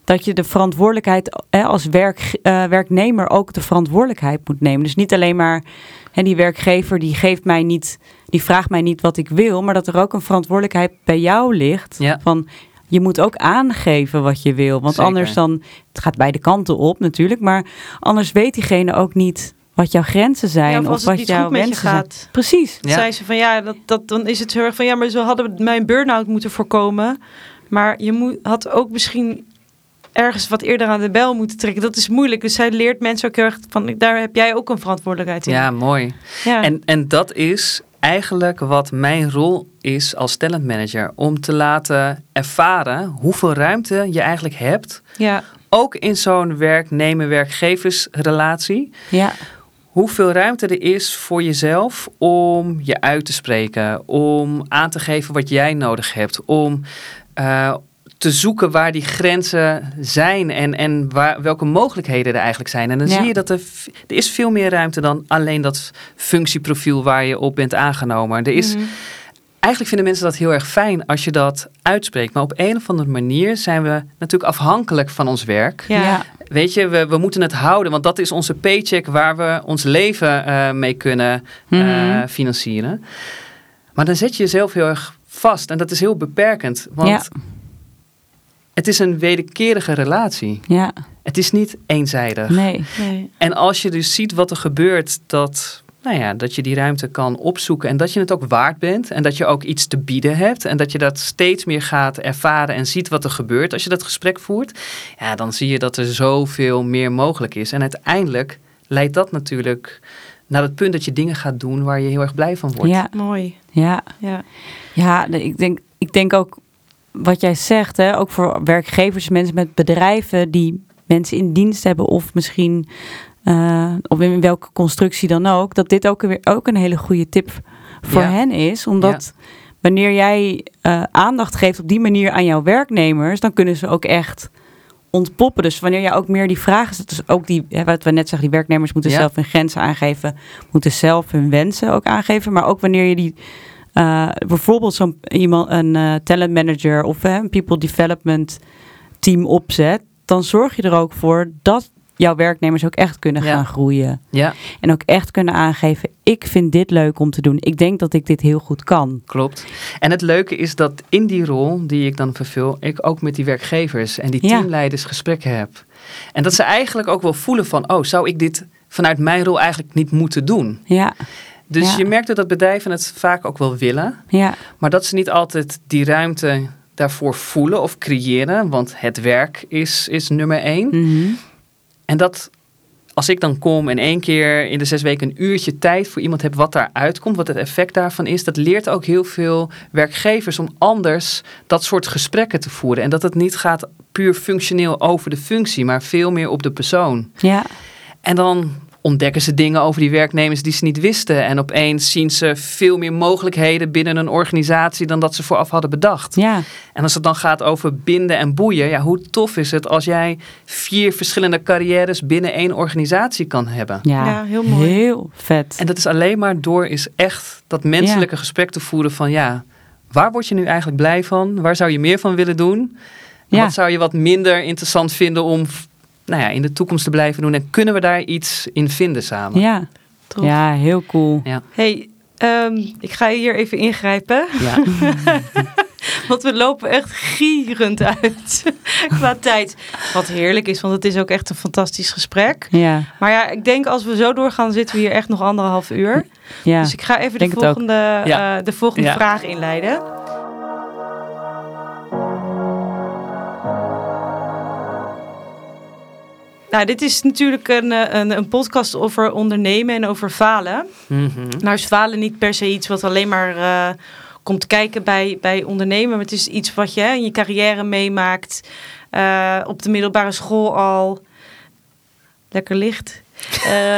dat je de verantwoordelijkheid eh, als werk, eh, werknemer ook de verantwoordelijkheid moet nemen. Dus niet alleen maar hè, die werkgever die geeft mij niet, die vraagt mij niet wat ik wil, maar dat er ook een verantwoordelijkheid bij jou ligt. Ja. Van je moet ook aangeven wat je wil. Want Zeker. anders dan, het gaat beide kanten op natuurlijk, maar anders weet diegene ook niet wat jouw grenzen zijn Ja, of of, als het wat niet jouw goed met je wensen zijn. gaat. Precies. Ja. zei ze van ja, dat, dat, dan is het heel erg van ja, maar zo hadden we mijn burn-out moeten voorkomen. Maar je moet, had ook misschien ergens wat eerder aan de bel moeten trekken. Dat is moeilijk. Dus zij leert mensen ook heel erg van daar heb jij ook een verantwoordelijkheid in. ja, mooi. ja. En, en dat is eigenlijk wat mijn rol is als talentmanager. Om te laten ervaren hoeveel ruimte je eigenlijk hebt. ja. Ook in zo'n werknemer-werkgeversrelatie. Ja, Hoeveel ruimte er is voor jezelf om je uit te spreken. Om aan te geven wat jij nodig hebt. Om eh, te zoeken waar die grenzen zijn. En, en waar, welke mogelijkheden er eigenlijk zijn. En dan Ja. zie je dat er, er is veel meer ruimte dan alleen dat functieprofiel waar je op bent aangenomen. Er is, Mhm. Eigenlijk vinden mensen dat heel erg fijn als je dat uitspreekt. Maar op een of andere manier zijn we natuurlijk afhankelijk van ons werk. ja. ja. Weet je, we, we moeten het houden, want dat is onze paycheck waar we ons leven eh, mee kunnen eh, Mhm. financieren. Maar dan zet je jezelf heel erg vast en dat is heel beperkend. Want Ja. het is een wederkerige relatie. ja. Het is niet eenzijdig. Nee. Nee. En als je dus ziet wat er gebeurt, dat, nou ja, dat je die ruimte kan opzoeken en dat je het ook waard bent en dat je ook iets te bieden hebt en dat je dat steeds meer gaat ervaren en ziet wat er gebeurt als je dat gesprek voert, ja, dan zie je dat er zoveel meer mogelijk is. En uiteindelijk leidt dat natuurlijk naar het punt dat je dingen gaat doen waar je heel erg blij van wordt. Ja, Mooi. ja. Ja. Ja, ik denk, ik denk ook wat jij zegt, hè, ook voor werkgevers, mensen met bedrijven die mensen in dienst hebben, of misschien, eh, of in welke constructie dan ook, dat dit ook, weer, ook een hele goede tip voor Ja. hen is. Omdat wanneer jij eh, aandacht geeft op die manier aan jouw werknemers, dan kunnen ze ook echt ontpoppen. Dus wanneer jij ook meer die vragen stelt, dus ook die, hè, wat we net zeggen, die werknemers moeten Ja. zelf hun grenzen aangeven, moeten zelf hun wensen ook aangeven. Maar ook wanneer je die eh, bijvoorbeeld zo'n iemand, een uh, talent manager of een people development team opzet, dan zorg je er ook voor dat jouw werknemers ook echt kunnen gaan groeien. Ja. En ook echt kunnen aangeven, ik vind dit leuk om te doen. Ik denk dat ik dit heel goed kan. Klopt. En het leuke is dat in die rol die ik dan vervul, ik ook met die werkgevers en die teamleiders gesprekken heb. En dat ze eigenlijk ook wel voelen van, oh, zou ik dit vanuit mijn rol eigenlijk niet moeten doen? Ja. Dus je merkt dat bedrijven het vaak ook wel willen, ja. maar dat ze niet altijd die ruimte daarvoor voelen of creëren, want het werk is, is nummer één. Mhm. En dat als ik dan kom en één keer in de zes weken een uurtje tijd voor iemand heb wat daar uitkomt, wat het effect daarvan is, dat leert ook heel veel werkgevers om anders dat soort gesprekken te voeren. En dat het niet gaat puur functioneel over de functie, maar veel meer op de persoon. Ja. En dan ontdekken ze dingen over die werknemers die ze niet wisten. En opeens zien ze veel meer mogelijkheden binnen een organisatie dan dat ze vooraf hadden bedacht. Ja. En als het dan gaat over binden en boeien, ja, hoe tof is het als jij vier verschillende carrières binnen één organisatie kan hebben? Ja, ja heel mooi. Heel vet. En dat is alleen maar door is echt dat menselijke gesprek te voeren van ja, waar word je nu eigenlijk blij van? Waar zou je meer van willen doen? Ja. Wat zou je wat minder interessant vinden om nou ja, in de toekomst te blijven doen? En kunnen we daar iets in vinden samen? Ja, ja heel cool. Ja. Hey, um, ik ga hier even ingrijpen. Ja. want we lopen echt gierend uit qua tijd. Wat heerlijk is, want het is ook echt een fantastisch gesprek. Ja. Maar ja, ik denk als we zo doorgaan, zitten we hier echt nog anderhalf uur. Ja. Dus ik ga even de volgende, ja. uh, de volgende vraag inleiden. Nou, dit is natuurlijk een, eh, een, een, podcast over ondernemen en over falen. Mm Nou is falen niet per se iets wat alleen maar uh, komt kijken bij, bij ondernemen. Maar het is iets wat je in je carrière meemaakt. Uh, op de middelbare school al. Lekker licht.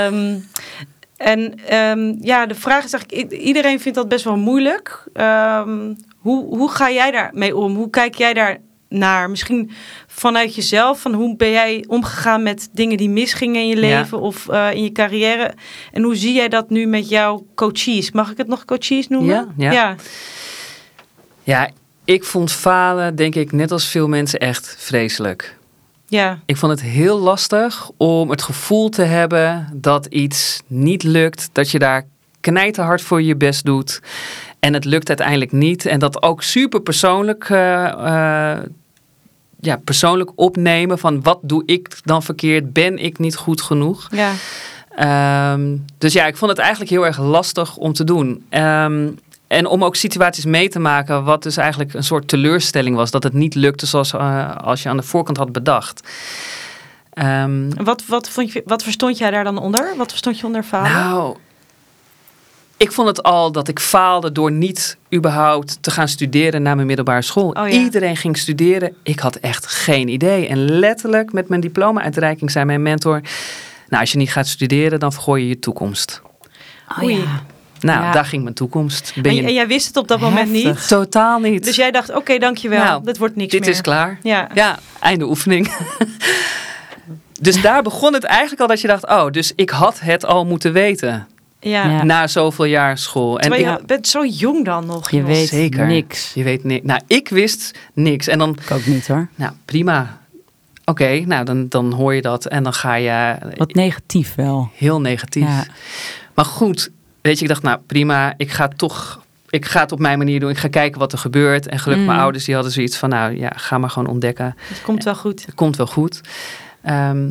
um, en um, ja, de vraag is eigenlijk, iedereen vindt dat best wel moeilijk. Um, hoe, hoe ga jij daarmee om? Hoe kijk jij daar naar? Misschien vanuit jezelf, van hoe ben jij omgegaan met dingen die misgingen in je leven ja. of uh, in je carrière? En hoe zie jij dat nu met jouw coaches? Mag ik het nog coaches noemen? Ja, ja. ja. ja ik vond falen, denk ik, net als veel mensen echt vreselijk. Ja. Ik vond het heel lastig om het gevoel te hebben dat iets niet lukt, dat je daar knijterhard voor je best doet. En het lukt uiteindelijk niet. En dat ook super persoonlijk, uh, uh, ja, persoonlijk opnemen van wat doe ik dan verkeerd? Ben ik niet goed genoeg? Ja. Um, dus ja, ik vond het eigenlijk heel erg lastig om te doen. Um, en om ook situaties mee te maken, wat dus eigenlijk een soort teleurstelling was. Dat het niet lukte zoals uh, als je aan de voorkant had bedacht. Um, wat, wat, vond je, wat verstond jij daar dan onder? Wat verstond je onder falen? Nou, ik vond het al dat ik faalde door niet überhaupt te gaan studeren na mijn middelbare school. Oh, ja. Iedereen ging studeren. Ik had echt geen idee. En letterlijk met mijn diploma-uitreiking zei mijn mentor... Nou, als je niet gaat studeren, dan vergooi je je toekomst. Oh, Oei. Ja. Nou, ja. daar ging mijn toekomst. Ben en, je... en, jij wist het op dat moment Heftig. niet? Totaal niet. Dus jij dacht, oké, okay, dankjewel. Nou, dit wordt niks dit meer. is klaar. Ja. ja, einde oefening. dus daar begon het eigenlijk al dat je dacht... Oh, dus ik had het al moeten weten. Ja. Na zoveel jaar school. En Terwijl ik, je bent zo jong dan nog. Je weet Zeker. niks. Je weet niks. Nou, ik wist niks. En dan, Ik ook niet hoor. nou, prima. Oké, nou, dan, dan hoor je dat. En dan ga je Wat negatief wel. heel negatief. Ja. Maar goed, weet je, ik dacht, nou, prima. Ik ga toch... Ik ga het op mijn manier doen. Ik ga kijken wat er gebeurt. En gelukkig Mm. mijn ouders die hadden zoiets van... Nou ja, ga maar gewoon ontdekken. Het komt wel goed. Het komt wel goed. Ehm,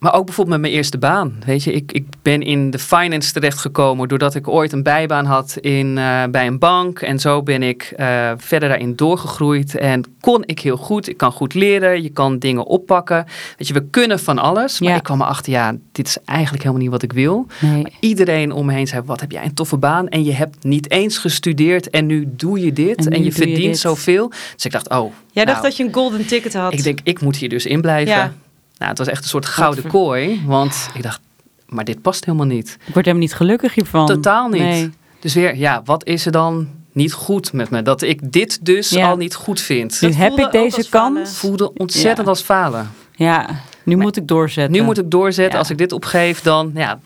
maar ook bijvoorbeeld met mijn eerste baan. Weet je, ik, ik ben in de finance terechtgekomen doordat ik ooit een bijbaan had in, uh, bij een bank. En zo ben ik uh, verder daarin doorgegroeid. En kon ik heel goed. Ik kan goed leren. Je kan dingen oppakken. Weet je, we kunnen van alles. Maar Ja. ik kwam erachter, ja, dit is eigenlijk helemaal niet wat ik wil. Nee. Iedereen om me heen zei, wat heb jij een toffe baan. En je hebt niet eens gestudeerd en nu doe je dit. En je verdient zoveel. Dus ik dacht, oh. Jij dacht nou, dat je een golden ticket had. ik denk, ik moet hier dus in blijven. Ja. Nou, het was echt een soort gouden kooi. Want ik dacht, maar dit past helemaal niet. Ik word helemaal niet gelukkig hiervan. Totaal niet. Nee. Dus weer, ja, wat is er dan niet goed met me? Dat ik dit dus Ja. al niet goed vind. Nu Dat heb voelde ik deze kans. voelde ontzettend Ja. als falen. Ja, nu moet ik doorzetten. Nu moet ik doorzetten. Ja. Als ik dit opgeef, dan ja,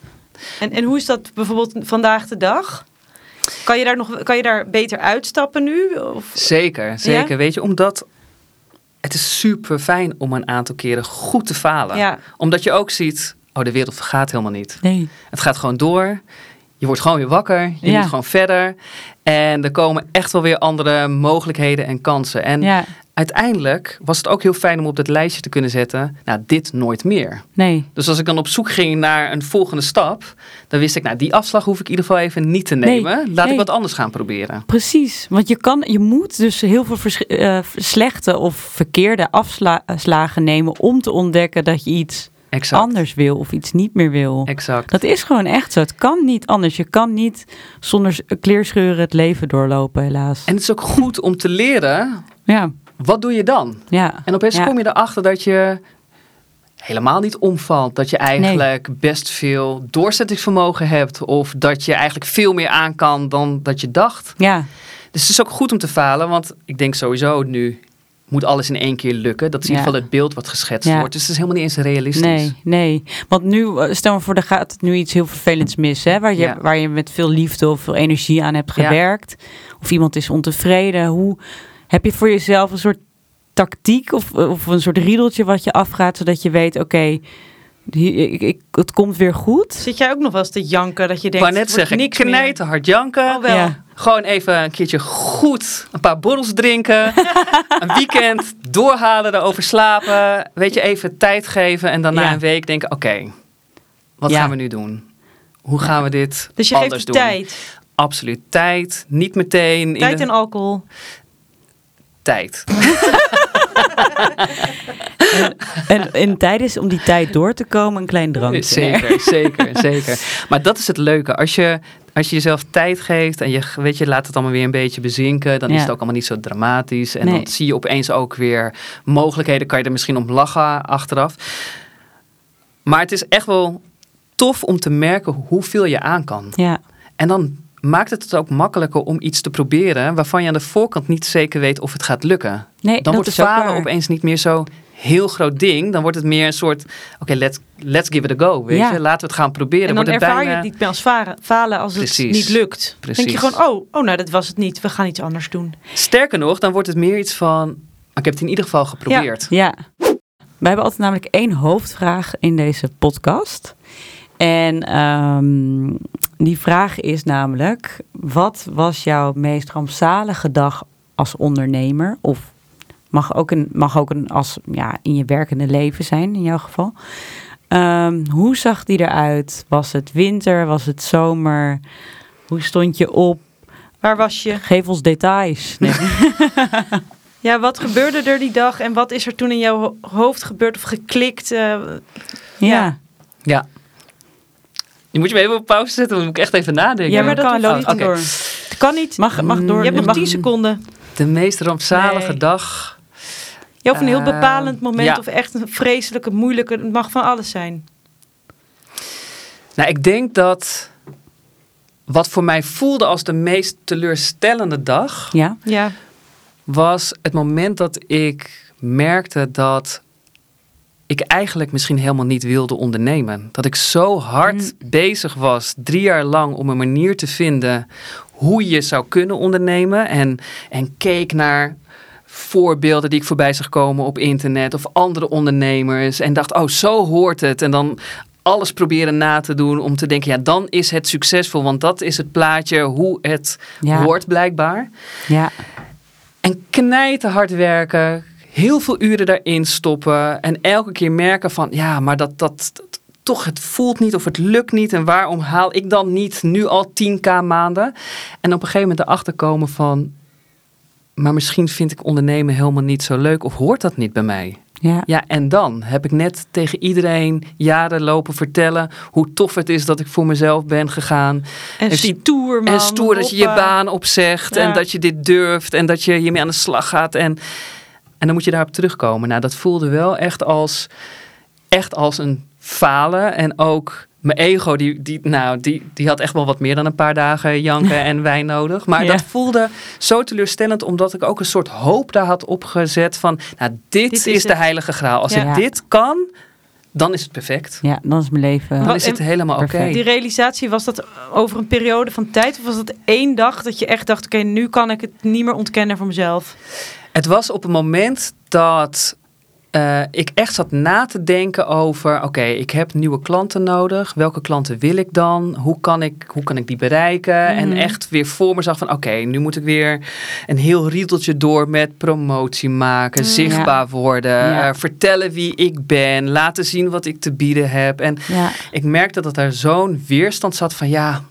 En, en hoe is dat bijvoorbeeld vandaag de dag? Kan je daar, nog, kan je daar beter uitstappen nu? Of? Zeker, zeker. Weet je, omdat het is super fijn om een aantal keren goed te falen. Ja. Omdat je ook ziet, oh de wereld vergaat helemaal niet. Nee. Het gaat gewoon door. Je wordt gewoon weer wakker. Je Ja. moet gewoon verder. En er komen echt wel weer andere mogelijkheden en kansen. En Ja, uiteindelijk was het ook heel fijn om op dat lijstje te kunnen zetten. Nou, dit nooit meer. nee. Dus als ik dan op zoek ging naar een volgende stap, dan wist ik, nou, die afslag hoef ik in ieder geval even niet te Nee, nemen. Laat nee. ik wat anders gaan proberen. Precies, want je, kan, je moet dus heel veel eh, slechte of verkeerde afslagen nemen om te ontdekken dat je iets Exact. anders wil of iets niet meer wil. Exact. Dat is gewoon echt zo. Het kan niet anders. Je kan niet zonder kleerscheuren het leven doorlopen, helaas. En het is ook goed om te leren, Ja, wat doe je dan? ja. En opeens Ja. kom je erachter dat je helemaal niet omvalt. Dat je eigenlijk best veel doorzettingsvermogen hebt. Of dat je eigenlijk veel meer aan kan dan dat je dacht. Ja, Dus het is ook goed om te falen. Want ik denk sowieso nu moet alles in één keer lukken. Dat is in ieder geval het beeld wat geschetst Ja. wordt. Dus het is helemaal niet eens realistisch. nee, nee. Want nu, eh, stel maar voor, er gaat nu iets heel vervelends mis, hè? Waar, je, Ja. waar je met veel liefde of veel energie aan hebt Ja. gewerkt. Of iemand is ontevreden. Hoe heb je voor jezelf een soort tactiek of, of een soort riedeltje wat je afgaat, zodat je weet, oké, ik, het komt weer goed? Zit jij ook nog wel eens te janken dat je denkt, net het wordt zeggen, niks meer? knijten, hard janken. Oh, wel. Ja. Gewoon even een keertje goed een paar borrels drinken. een weekend doorhalen, erover slapen. Weet je, even tijd geven. En dan na Ja. een week denken, oké, wat Ja. gaan we nu doen? Hoe gaan we dit Dus je anders geeft doen? tijd. Absoluut. Tijd. Niet meteen. in Tijd de- en alcohol. Tijd. En, en tijdens om die tijd door te komen, een klein drankje. Zeker, zeker, zeker. Maar dat is het leuke. Als je, als je jezelf tijd geeft en je, weet je, laat het allemaal weer een beetje bezinken, dan is het ook allemaal niet zo dramatisch. En Nee. dan zie je opeens ook weer mogelijkheden. Kan je er misschien om lachen achteraf. Maar het is echt wel tof om te merken hoeveel je aan kan. Ja, En dan maakt het het ook makkelijker om iets te proberen waarvan je aan de voorkant niet zeker weet of het gaat lukken. nee, Dan wordt falen opeens niet meer zo heel groot ding. Dan wordt het meer een soort, oké, let's, let's give it a go. Weet Ja. je? Laten we het gaan proberen. En dan wordt het ervaar bijna... je het niet meer als falen als het Precies. niet lukt. Dan denk je Precies. gewoon, oh, oh, nou dat was het niet. We gaan iets anders doen. Sterker nog, dan wordt het meer iets van, maar ik heb het in ieder geval geprobeerd. Ja. We hebben altijd namelijk één hoofdvraag in deze podcast. En ehm, die vraag is namelijk: wat was jouw meest rampzalige dag als ondernemer? Of mag ook een, mag ook een als ja, in je werkende leven zijn, in jouw geval. Ehm, hoe zag die eruit? Was het winter? Was het zomer? Hoe stond je op? Waar was je? Geef ons details. Nee. Ja, wat gebeurde er die dag en wat is er toen in jouw ho- hoofd gebeurd of geklikt? eh, ja. Ja. Je moet je me even op pauze zetten, dan moet ik echt even nadenken. Ja, maar dat kan hoeft loop niet. door. het kan niet. Mag, mag door. je hebt nog mag- 10 seconden. De meest rampzalige Nee. dag. Ja, of een heel Eh, bepalend moment ja. of echt een vreselijke, moeilijke. Het mag van alles zijn. Nou, ik denk dat wat voor mij voelde als de meest teleurstellende dag, Ja. Ja, was het moment dat ik merkte dat ik eigenlijk misschien helemaal niet wilde ondernemen. Dat ik zo hard bezig was, drie jaar lang, om een manier te vinden hoe je zou kunnen ondernemen. En, en keek naar voorbeelden die ik voorbij zag komen op internet of andere ondernemers. En dacht, oh, zo hoort het. En dan alles proberen na te doen om te denken, ja, dan is het succesvol. Want dat is het plaatje hoe het Ja. hoort blijkbaar. Ja. En knijten hard werken, heel veel uren daarin stoppen en elke keer merken van ja, maar dat, dat, dat- toch het voelt niet of het lukt niet en waarom haal ik dan niet nu al 10k maanden? En op een gegeven moment erachter komen van maar misschien vind ik ondernemen helemaal niet zo leuk of hoort dat niet bij mij? Ja. Ja, en dan heb ik net tegen iedereen jaren lopen vertellen hoe tof het is dat ik voor mezelf ben gegaan. en die- stoer man. En stoer dat je je baan opzegt Ja. en dat je dit durft en dat je hiermee aan de slag gaat. En, en dan moet je daarop terugkomen. Nou, dat voelde wel echt als, echt als een falen. En ook mijn ego, die, die, nou, die, die had echt wel wat meer dan een paar dagen janken en wijn nodig. Maar Ja. dat voelde zo teleurstellend, omdat ik ook een soort hoop daar had opgezet van, nou, dit, Dit is is, de heilige graal. Als Ja. ik dit kan, dan is het perfect. Ja, dan is mijn leven. Dan is het helemaal oké. Die realisatie, was dat over een periode van tijd? Of was dat één dag dat je echt dacht... oké, nu kan ik het niet meer ontkennen voor mezelf? Het was op het moment dat eh, ik echt zat na te denken over: oké, ik heb nieuwe klanten nodig. Welke klanten wil ik dan? Hoe kan ik, hoe kan ik die bereiken? En Mhm. echt weer voor me zag van: oké, nu moet ik weer een heel riedeltje door met promotie maken, Mm. zichtbaar worden, Ja. eh, vertellen wie ik ben, laten zien wat ik te bieden heb. En Ja, ik merkte dat er zo'n weerstand zat van ja.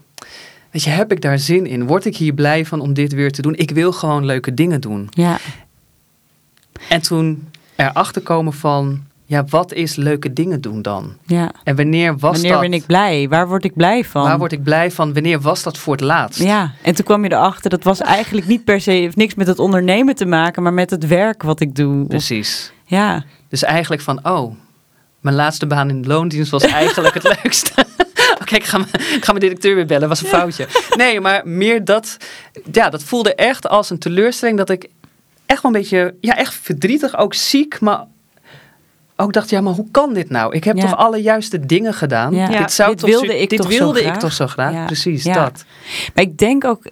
Weet je, heb ik daar zin in? Word ik hier blij van om dit weer te doen? Ik wil gewoon leuke dingen doen. ja, En toen erachter komen van, ja, wat is leuke dingen doen dan? ja. En wanneer was Wanneer dat? ben ik blij? Waar word ik blij van? Waar word ik blij van? Wanneer was dat voor het laatst? Ja, en toen kwam je erachter, dat was eigenlijk niet per se, heeft niks met het ondernemen te maken, maar met het werk wat ik doe. Of- Precies. ja, Dus eigenlijk van, oh, mijn laatste baan in de loondienst was eigenlijk het leukste. Oké, ik, ga mijn- ik ga mijn directeur weer bellen, was een foutje. Nee, maar meer dat, ja, dat voelde echt als een teleurstelling dat ik echt wel een beetje, ja, echt verdrietig, ook ziek, maar ook dacht, ja, maar hoe kan dit nou? Ik heb Ja. toch alle juiste dingen gedaan? Ja. Dit, zou Dit toch wilde zo- ik dit toch wilde ik toch zo graag? Ja. Precies, dat. maar ik denk ook,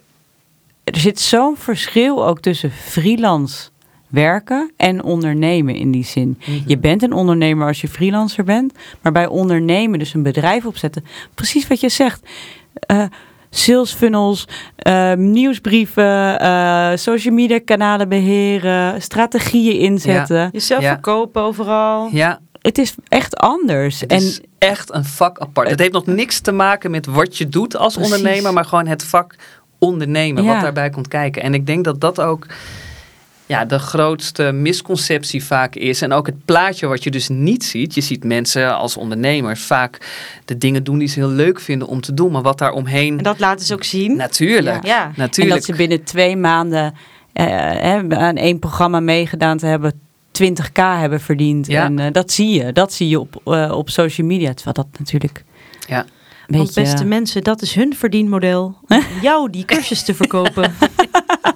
er zit zo'n verschil ook tussen freelance werken en ondernemen in die zin. Mhm. Je bent een ondernemer als je freelancer bent, maar bij ondernemen, dus een bedrijf opzetten, precies wat je zegt. eh, sales funnels, eh, nieuwsbrieven, eh, social media kanalen beheren, strategieën inzetten. Jezelf Ja. verkopen overal. Ja, Het is echt anders. Het en is echt een vak apart. Het heeft nog niks te maken met wat je doet als Precies. ondernemer, maar gewoon het vak ondernemen, Ja. wat daarbij komt kijken. En ik denk dat dat ook ja, de grootste misconceptie vaak is. En ook het plaatje wat je dus niet ziet. Je ziet mensen als ondernemers vaak de dingen doen die ze heel leuk vinden om te doen, maar wat daar omheen. En dat laten ze ook zien. Natuurlijk, Ja. En natuurlijk. dat ze binnen twee maanden eh, hè, aan één programma meegedaan te hebben, 20k hebben verdiend. Ja. En eh, dat zie je. Dat zie je op, eh, op social media. Terwijl dat natuurlijk. Ja. Een Want beetje, beste mensen, dat is hun verdienmodel. Om jou die cursus te verkopen.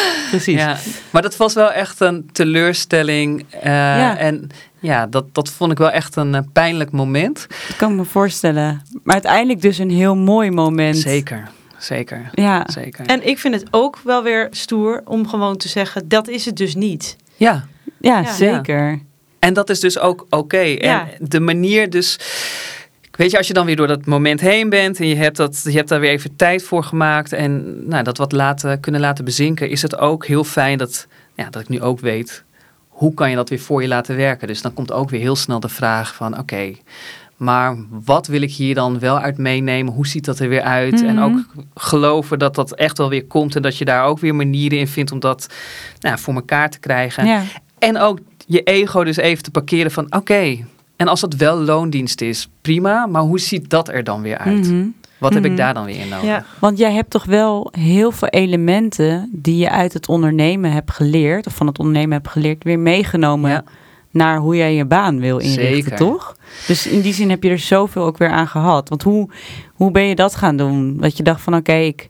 precies. Ja, maar dat was wel echt een teleurstelling. eh, Ja. En ja, dat, dat vond ik wel echt een eh, pijnlijk moment. Dat kan ik me voorstellen. Maar uiteindelijk dus een heel mooi moment. Zeker, zeker, Ja. zeker. En ik vind het ook wel weer stoer om gewoon te zeggen, dat is het dus niet. ja, Ja, Ja. zeker. en dat is dus ook oké. Ja. En de manier dus... Weet je, als je dan weer door dat moment heen bent en je hebt, dat, je hebt daar weer even tijd voor gemaakt en nou, dat wat laten, kunnen laten bezinken, is het ook heel fijn dat, ja, dat ik nu ook weet, hoe kan je dat weer voor je laten werken? Dus dan komt ook weer heel snel de vraag van, oké, maar wat wil ik hier dan wel uit meenemen? Hoe ziet dat er weer uit? En Mhm. ook geloven dat dat echt wel weer komt en dat je daar ook weer manieren in vindt om dat nou, voor elkaar te krijgen. Ja. En ook je ego dus even te parkeren van oké, en als dat wel loondienst is, prima, maar hoe ziet dat er dan weer uit? Mhm. Wat heb ik Mhm. daar dan weer in nodig? Ja. Want jij hebt toch wel heel veel elementen die je uit het ondernemen hebt geleerd, of van het ondernemen hebt geleerd, weer meegenomen Ja. naar hoe jij je baan wil inrichten, Zeker. toch? Dus in die zin heb je er zoveel ook weer aan gehad. Want hoe, hoe ben je dat gaan doen? Dat je dacht van oké, ik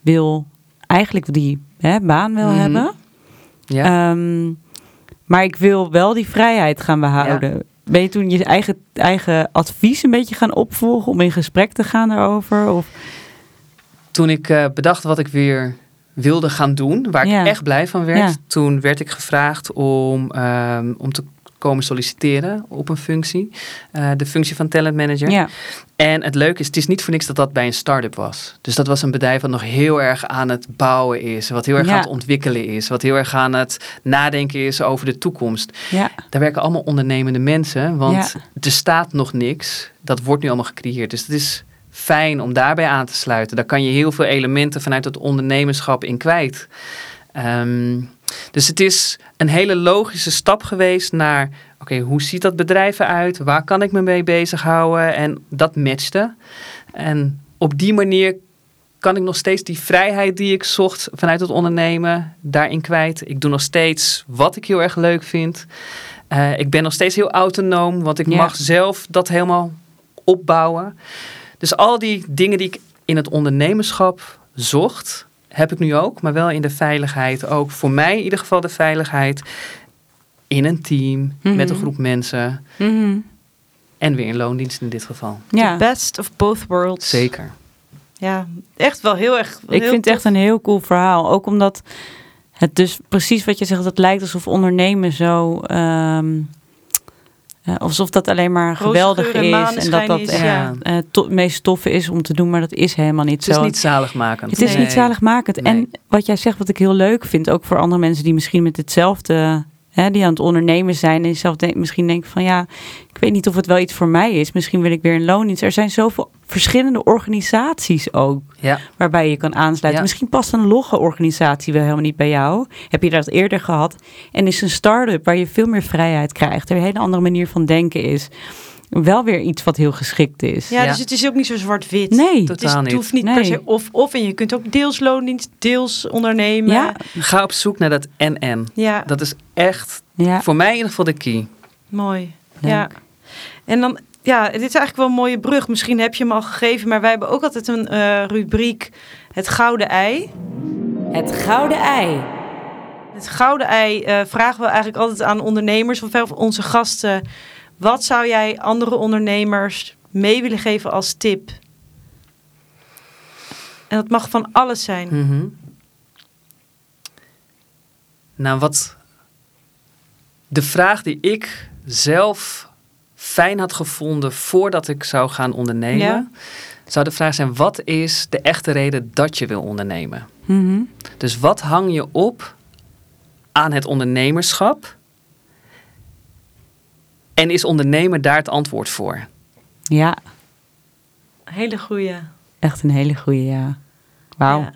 wil eigenlijk die hè, baan wel Mhm. hebben. Ja. Ehm, maar ik wil wel die vrijheid gaan behouden. Ben je toen je eigen, eigen advies een beetje gaan opvolgen om in gesprek te gaan daarover? Of, Toen ik eh, bedacht wat ik weer wilde gaan doen, waar Ja. ik echt blij van werd, Ja. toen werd ik gevraagd om, ehm, om te komen solliciteren op een functie. Eh, de functie van talent manager. ja. En het leuke is, het is niet voor niks dat dat bij een start-up was. Dus dat was een bedrijf wat nog heel erg aan het bouwen is. Wat heel erg Ja. aan het ontwikkelen is. Wat heel erg aan het nadenken is over de toekomst. ja. Daar werken allemaal ondernemende mensen. Want er staat nog niks. Dat wordt nu allemaal gecreëerd. Dus het is fijn om daarbij aan te sluiten. Daar kan je heel veel elementen vanuit het ondernemerschap in kwijt. Ehm, dus het is een hele logische stap geweest naar... Oké, hoe ziet dat bedrijf eruit? Waar kan ik me mee bezighouden? En dat matchte. En op die manier kan ik nog steeds die vrijheid die ik zocht vanuit het ondernemen daarin kwijt. Ik doe nog steeds wat ik heel erg leuk vind. Eh, ik ben nog steeds heel autonoom, want ik Ja. mag zelf dat helemaal opbouwen. Dus al die dingen die ik in het ondernemerschap zocht, heb ik nu ook, maar wel in de veiligheid. Ook voor mij in ieder geval de veiligheid in een team met een Mhm. groep mensen. Mhm. En weer in loondienst in dit geval. Ja, The best of both worlds. Zeker. Ja, echt wel heel erg. ik heel vind het echt een heel cool verhaal. Ook omdat het dus precies wat je zegt, het lijkt alsof ondernemen zo. ehm, eh, alsof dat alleen maar geweldig en is. En dat dat is, echt ja. eh, to- het meest toffe is om te doen, maar dat is helemaal niet Het is zo. niet zaligmakend. Het is Nee. niet zaligmakend. Nee. En wat jij zegt, wat ik heel leuk vind, ook voor andere mensen die misschien met hetzelfde, hè, die aan het ondernemen zijn en zelf denk, misschien denken van ja, ik weet niet of het wel iets voor mij is. Misschien wil ik weer een loondienst. Er zijn zoveel verschillende organisaties ook Ja, waarbij je kan aansluiten. Ja. Misschien past een logge organisatie wel helemaal niet bij jou. Heb je dat eerder gehad? En is een start-up waar je veel meer vrijheid krijgt. Er een hele andere manier van denken is. Wel weer iets wat heel geschikt is. Ja, Ja. dus het is ook niet zo zwart-wit. Nee. Het, is, Totaal het niet. hoeft niet Nee. per se of-of. En je kunt ook deels loondienst, deels ondernemen. Ja. ga op zoek naar dat en-en. ja Dat is echt, Ja. voor mij in ieder geval de key. mooi. Leuk. Ja. En dan, ja, dit is eigenlijk wel een mooie brug. Misschien heb je hem al gegeven, maar wij hebben ook altijd een eh, rubriek, het gouden ei. Het gouden ei. Het gouden ei eh, vragen we eigenlijk altijd aan ondernemers of onze gasten. Wat zou jij andere ondernemers mee willen geven als tip? En dat mag van alles zijn. Mhm. Nou, wat de vraag die ik zelf fijn had gevonden voordat ik zou gaan ondernemen, Ja. zou de vraag zijn: wat is de echte reden dat je wil ondernemen? Mhm. Dus wat hang je op aan het ondernemerschap? En is ondernemen daar het antwoord voor? ja, Hele goeie. echt een hele goede ja. Wauw. Ja.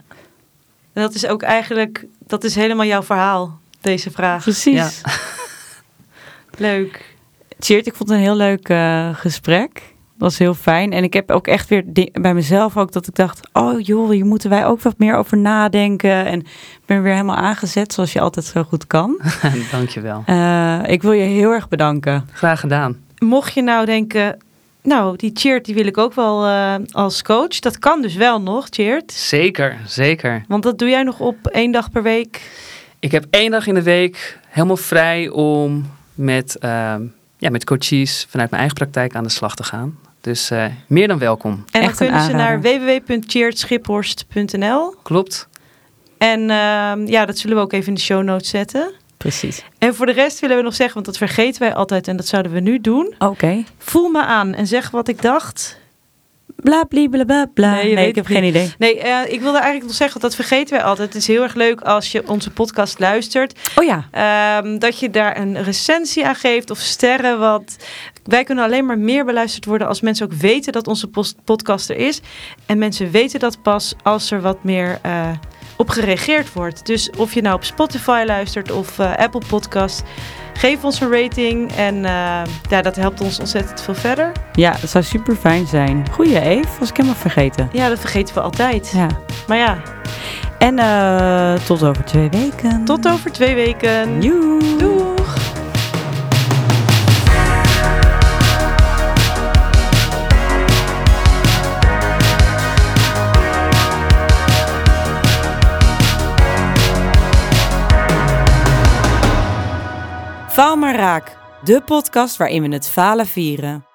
En dat is ook eigenlijk, dat is helemaal jouw verhaal, deze vraag. Precies. Ja. Leuk. Tjeerd, ik vond het een heel leuk eh, gesprek. Dat was heel fijn. En ik heb ook echt weer bij mezelf ook dat ik dacht... oh joh, hier moeten wij ook wat meer over nadenken. En ik ben weer helemaal aangezet, zoals je altijd zo goed kan. Dankjewel. Eh, ik wil je heel erg bedanken. Graag gedaan. Mocht je nou denken, nou, die Cheert die wil ik ook wel eh, als coach. Dat kan dus wel nog, Cheert. Zeker, zeker. Want dat doe jij nog op één dag per week. Ik heb één dag in de week helemaal vrij om met, ehm, ja, met coaches vanuit mijn eigen praktijk aan de slag te gaan. Dus eh, meer dan welkom. En dan Echt kunnen ze naar www.cheertschiphorst.nl. Klopt? En ehm, ja, dat zullen we ook even in de show notes zetten. Precies. En voor de rest willen we nog zeggen, want dat vergeten wij altijd en dat zouden we nu doen. Oké. Voel me aan en zeg wat ik dacht. Bla, bla, bla, bla, bla. Nee, ik heb geen idee. Nee, eh, ik wilde eigenlijk nog zeggen, want dat vergeten wij altijd. Het is heel erg leuk als je onze podcast luistert. Oh ja. Ehm, dat je daar een recensie aan geeft of sterren. Want wij kunnen alleen maar meer beluisterd worden als mensen ook weten dat onze podcast er is. En mensen weten dat pas als er wat meer eh, op gereageerd wordt. Dus of je nou op Spotify luistert of eh, Apple Podcast. Geef ons een rating en eh, ja, dat helpt ons ontzettend veel verder. Ja, het zou super fijn zijn. Goeie Eve, was ik helemaal vergeten. Ja, dat vergeten we altijd. Ja. Maar ja, En tot over twee weken. tot over twee weken. Doeg! Faal maar raak. De podcast waarin we het falen vieren.